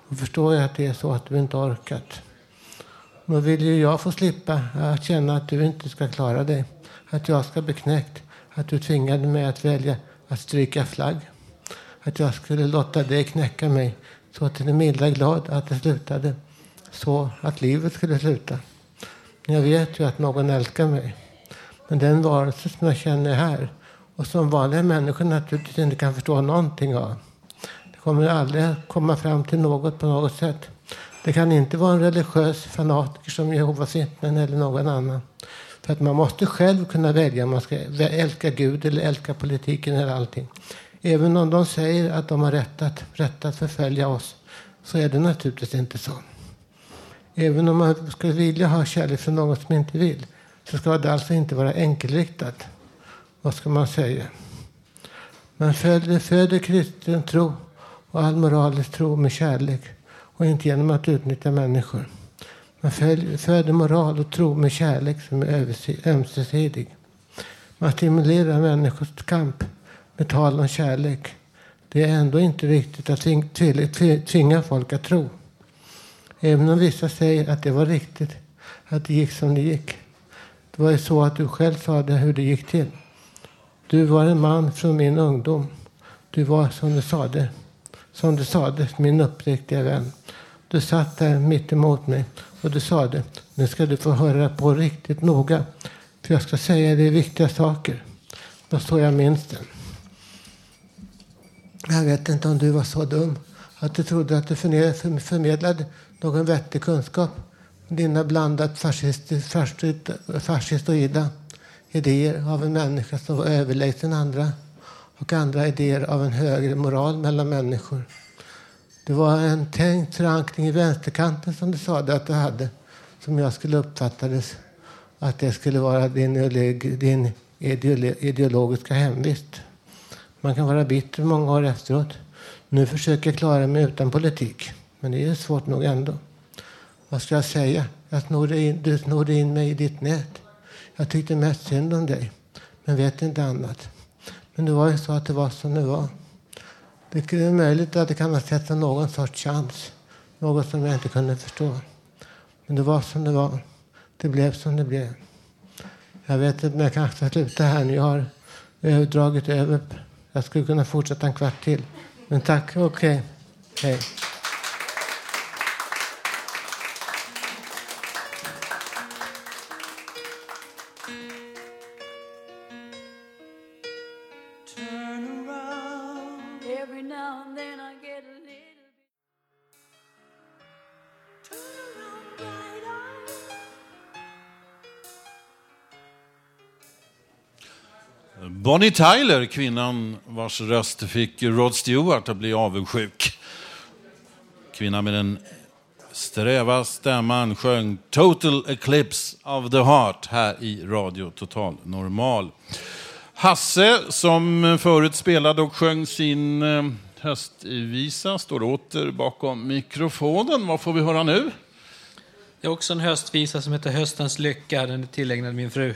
Då förstår jag att det är så att du inte orkat. Då vill ju jag få slippa att känna att du inte ska klara dig. Att jag ska bli knäckt. Att du tvingade mig att välja att stryka flagg. Att jag skulle låta dig knäcka mig så till den milda glad att det slutade. Så att livet skulle sluta. Men jag vet ju att någon älskar mig. Men den varelse som jag känner här och som vanliga människor naturligtvis inte kan förstå någonting av. Det kommer aldrig att komma fram till något på något sätt. Det kan inte vara en religiös fanatiker som Jehovas vittnen eller någon annan. För att man måste själv kunna välja om man ska älska Gud eller älska politiken eller allting. Även om de säger att de har rätt att, rätt att förfölja oss så är det naturligtvis inte så. Även om man skulle vilja ha kärlek från någon som inte vill så ska det alltså inte vara enkelriktat. Vad ska man säga? Man föder, föder kristen tro och all moralisk tro med kärlek och inte genom att utnyttja människor. Man föder moral och tro med kärlek som är ömsesidig. Man stimulerar människors kamp med tal om kärlek. Det är ändå inte riktigt att tvinga folk att tro. Även om vissa säger att det var riktigt, att det gick som det gick. Det var ju så att du själv sa det hur det gick till. Du var en man från min ungdom. Du var som du sade, som du sade, min uppriktiga vän. Du satt där mitt emot mig och du sade, nu ska du få höra på riktigt noga. För jag ska säga dig viktiga saker. Då så jag minns det. Jag vet inte om du var så dum att du trodde att du förmedlade någon vettig kunskap. Dina blandat fascistoida idéer av en människa som var överlägsen andra och andra idéer av en högre moral mellan människor. Det var en tänkt förankring i vänsterkanten som du sa att du hade som jag skulle uppfatta det att det skulle vara din, din ideologiska hemvist. Man kan vara bitter många år efteråt. Nu försöker jag klara mig utan politik. Men det är svårt nog ändå. Vad ska jag säga? Jag snodde in, du snodde in mig i ditt nät. Jag tyckte mest synd om dig, men vet inte annat. Men det var ju så att det var som det var. Det är möjligt att det kan ha sett någon sorts chans. Något som jag inte kunde förstå. Men det var som det var. Det blev som det blev. Jag vet inte men jag kanske ska sluta här nu. Jag har dragit över. Jag skulle kunna fortsätta en kvart till. Men tack, okej. Okay. Hej. Bonnie Tyler, kvinnan vars röst fick Rod Stewart att bli avundsjuk. Kvinnan med den sträva stämman sjöng Total Eclipse of the Heart här i Radio Total Normal. Hasse, som förut spelade och sjöng sin eh, höstvisa, står åter bakom mikrofonen. Vad får vi höra nu? Det är också en höstvisa som heter Höstens lycka. Den är tillägnad min fru.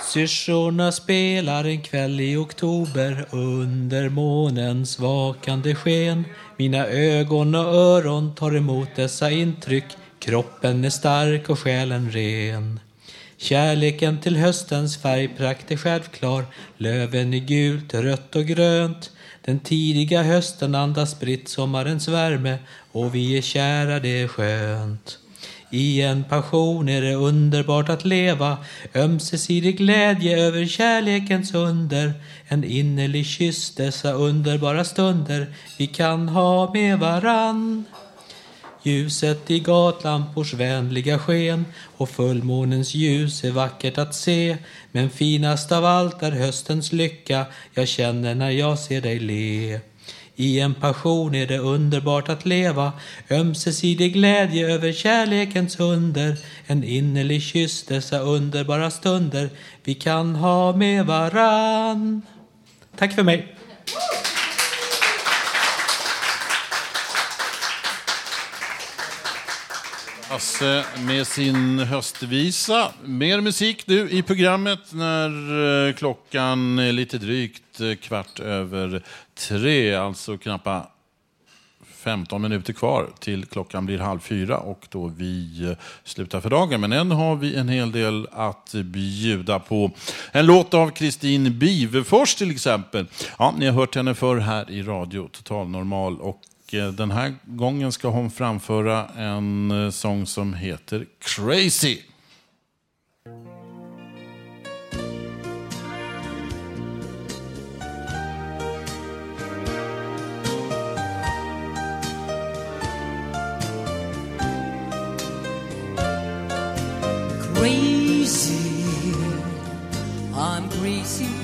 Syrsorna spelar en kväll i oktober under månens vakande sken. Mina ögon och öron tar emot dessa intryck. Kroppen är stark och själen ren. Kärleken till höstens färgprakt är självklar. Löven är gult, rött och grönt. Den tidiga hösten andas spritt sommarens värme och vi är kära, det är skönt. I en passion är det underbart att leva. Ömsesidig glädje över kärlekens under. En innerlig kyss dessa underbara stunder. Vi kan ha med varann. Ljuset i gatlampors vänliga sken. Och fullmånens ljus är vackert att se. Men finast av allt är höstens lycka. Jag känner när jag ser dig le i en passion är det underbart att leva Ömsesidig glädje över kärlekens under En innerlig kyss dessa underbara stunder Vi kan ha med varann Tack för mig. Hasse med sin höstvisa. Mer musik nu i programmet när eh, klockan är lite drygt Eh, kvart över tre, alltså knappa 15 minuter kvar till klockan blir halv fyra och då vi eh, slutar för dagen. Men än har vi en hel del att bjuda på. En låt av Kristin Bivefors till exempel. Ja, ni har hört henne förr här i Radio Total Normal och eh, den här gången ska hon framföra en sång som heter Crazy. Crazy. I'm crazy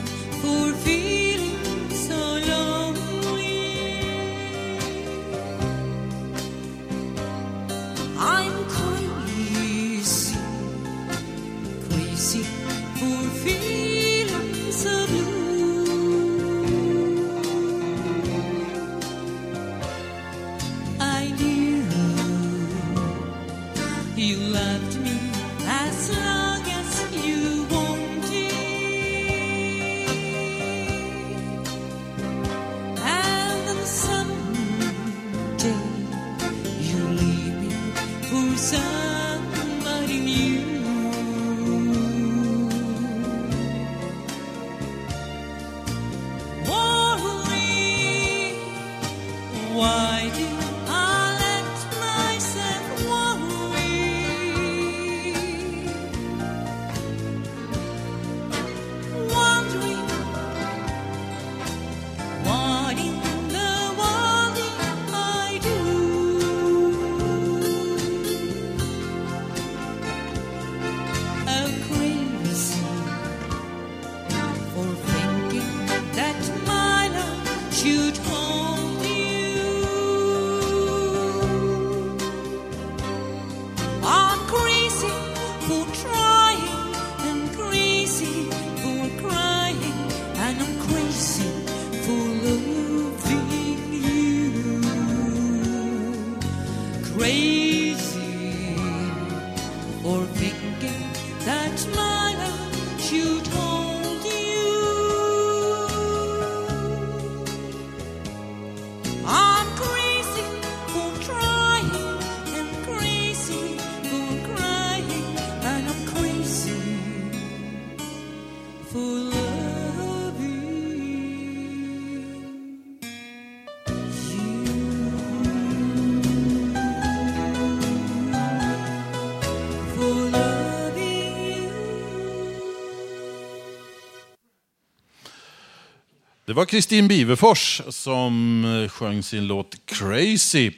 Det var Kristin Bivefors som eh, sjöng sin låt Crazy.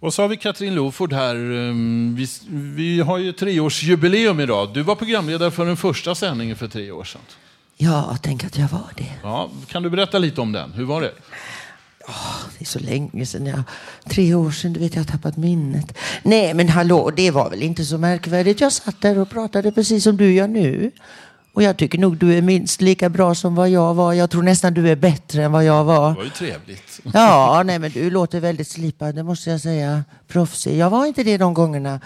Och så har vi Katrin Loford här. Ehm, Vi, vi har ju treårsjubileum idag. Du var programledare för den första sändningen för tre år sedan. Ja, tänk att jag var det. Ja, kan du berätta lite om den? Hur var det? Det är så länge sedan. Jag, tre år sedan, du vet, jag har tappat minnet. Nej, men hallå, det var väl inte så märkvärdigt. Jag satt där och pratade precis som du gör nu. Och jag tycker nog du är minst lika bra som vad jag var. Jag tror nästan du är bättre än vad jag var. Det var ju trevligt. Ja, nej men du låter väldigt slipad, det måste jag säga. Proffsig. Jag var inte det de gångerna.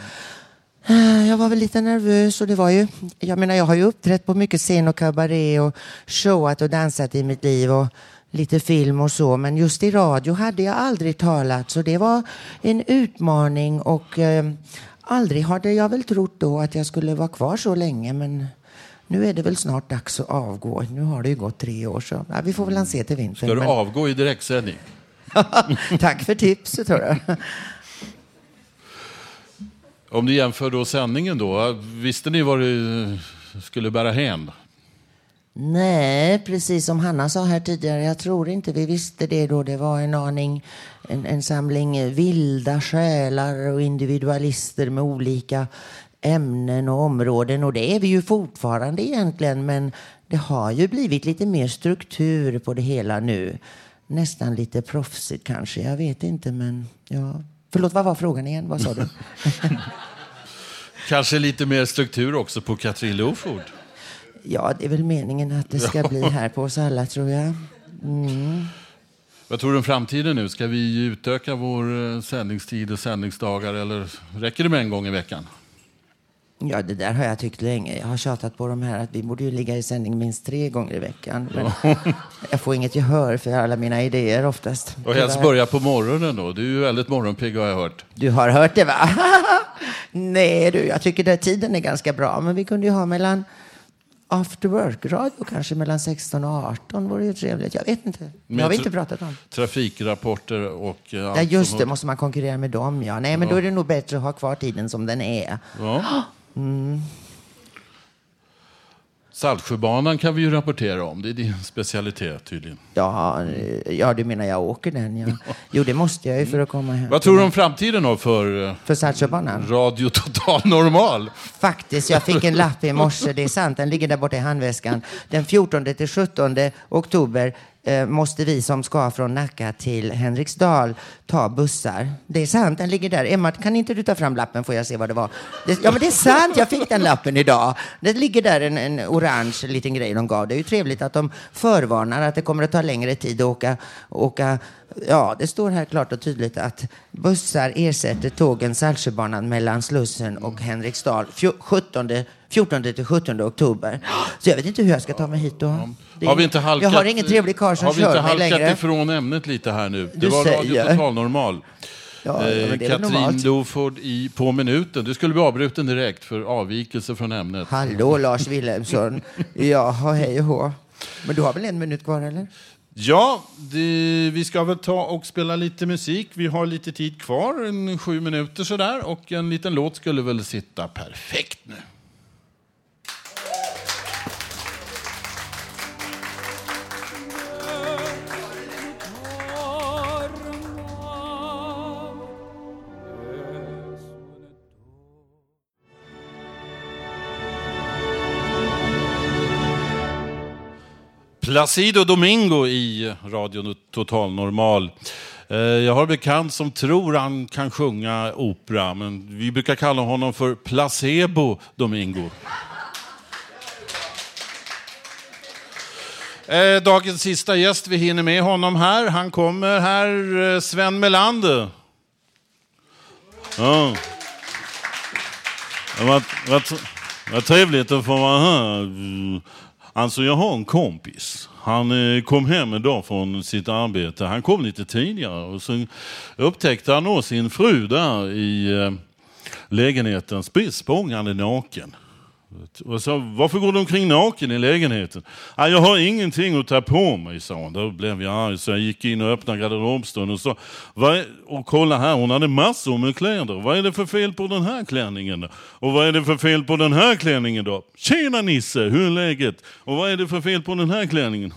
Eh, Jag var väl lite nervös och det var ju, jag menar jag har ju uppträtt på mycket scen och kabaré och showat och dansat i mitt liv och lite film och så. Men just i radio hade jag aldrig talat så det var en utmaning och eh, aldrig hade jag väl trott då att jag skulle vara kvar så länge men nu är det väl snart dags att avgå. Nu har det ju gått tre år så ja, vi får väl se till vintern. Ska du men- avgå i direktsändning? Tack för tipset hörru. Om du jämför då sändningen då, visste ni vad du skulle bära hem? Nej, precis som Hanna sa här tidigare. Jag tror inte vi visste det då. Det var en aning, en, en samling vilda själar och individualister med olika ämnen och områden. Och det är vi ju fortfarande egentligen. Men det har ju blivit lite mer struktur på det hela nu. Nästan lite proffsigt kanske. Jag vet inte, men ja. Förlåt, vad var frågan igen? Vad sa du? Kanske lite mer struktur också på Katrin Loford? ja, det är väl meningen att det ska bli här på oss alla, tror jag. Mm. Vad tror du om framtiden nu? Ska vi utöka vår eh, sändningstid och sändningsdagar eller räcker det med en gång i veckan? Ja, det där har jag tyckt länge. Jag har tjatat på de här att vi borde ju ligga i sändning minst tre gånger i veckan. Men jag får inget gehör för alla mina idéer oftast. Och helst börja på morgonen då. Du är ju väldigt morgonpigg har jag hört. Du har hört det va? Nej du, jag tycker att tiden är ganska bra. Men vi kunde ju ha mellan after work-radio kanske mellan 16 och 18 vore ju trevligt. Jag vet inte. Det har vi inte pratat om. Trafikrapporter och eh, allt Ja, just det. Måste man konkurrera med dem? Ja, nej, men Ja. då är det nog bättre att ha kvar tiden som den är. Ja. Mm. Saltsjöbanan kan vi ju rapportera om. Det är din specialitet tydligen. Ja, ja, du menar jag åker den? Ja. Jo, det måste jag ju för att komma hem. Vad tror du om framtiden då för, eh, För Saltsjöbanan? Radio Total Normal? Faktiskt, jag fick en lapp i morse. Det är sant, den ligger där borta i handväskan. Den 14 till 17 oktober eh, måste vi som ska från Nacka till Henriksdal ta bussar. Det är sant, den ligger där. Emma, kan inte du ta fram lappen får jag se vad det var? Det, ja, men det är sant, jag fick den lappen idag. Det ligger där en, en orange liten grej de gav. Det är ju trevligt att de förvarnar att det kommer att ta längre tid att åka, åka Ja, det står här klart och tydligt att bussar ersätter tågen Saltsjöbanan mellan Slussen och Henriksdal 17, 14 till 17 oktober. Så jag vet inte hur jag ska ta mig hit då. Är- Har vi inte halkat, jag har ingen trevlig karl som Har vi inte kör mig halkat längre. ifrån ämnet lite här nu? Du det var Radio säger. Total Normal. Ja, väl Katrin. Doford i På minuten. Du skulle bli avbruten direkt för avvikelse från ämnet. Hallå Lars Wilhelmsson. Jaha, hej och hå. Men du har väl en minut kvar eller? Ja, det, vi ska väl ta och spela lite musik. Vi har lite tid kvar, en sju minuter sådär. Och en liten låt skulle väl sitta perfekt nu. Placido Domingo i Radio Total Normal. Eh, jag har en bekant som tror han kan sjunga opera, men vi brukar kalla honom för Placebo Domingo. Eh, dagens sista gäst, vi hinner med honom här. Han kommer här, eh, Sven Melander. Ja. Vad, vad, vad trevligt att få vara här. Alltså jag har en kompis. Han eh, kom hem en dag från sitt arbete. Han kom lite tidigare och så upptäckte han och sin fru där i eh, lägenheten spritt språngande naken. Och sa, varför går du omkring naken i lägenheten? Jag har ingenting att ta på mig, sa hon. Då blev jag arg så jag gick in och öppnade garderobsdörren och sa, "Vad är, och kolla här, hon hade massor med kläder. Vad är det för fel på den här klänningen? då? Och vad är det för fel på den här klänningen då? Tjena Nisse, hur är läget? Och vad är det för fel på den här klänningen?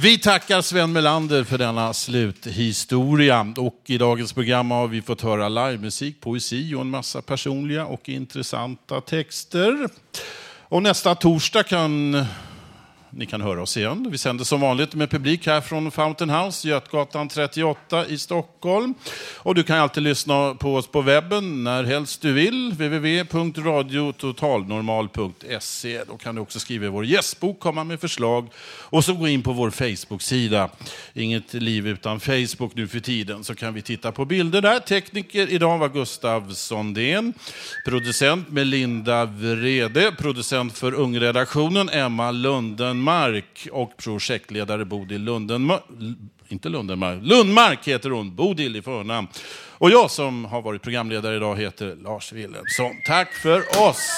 Vi tackar Sven Melander för denna sluthistoria. Och I dagens program har vi fått höra livemusik, poesi och en massa personliga och intressanta texter. Och nästa torsdag kan ni kan höra oss igen. Vi sänder som vanligt med publik här från Fountain House, Götgatan 38 i Stockholm. Och du kan alltid lyssna på oss på webben när helst du vill. www.radiototalnormal.se. Då kan du också skriva i vår gästbok, komma med förslag och så gå in på vår Facebook-sida. Inget liv utan Facebook nu för tiden, så kan vi titta på bilder där. Tekniker idag var Gustav Sondén. Producent Melinda Vrede. Producent för Ungredaktionen Emma Lundmark Och projektledare Bodil Lundenmark. Inte Lundenmark. Lundmark heter hon. Bodil i förnamn. Och jag som har varit programledare idag heter Lars Wilhelmsson. Tack för oss!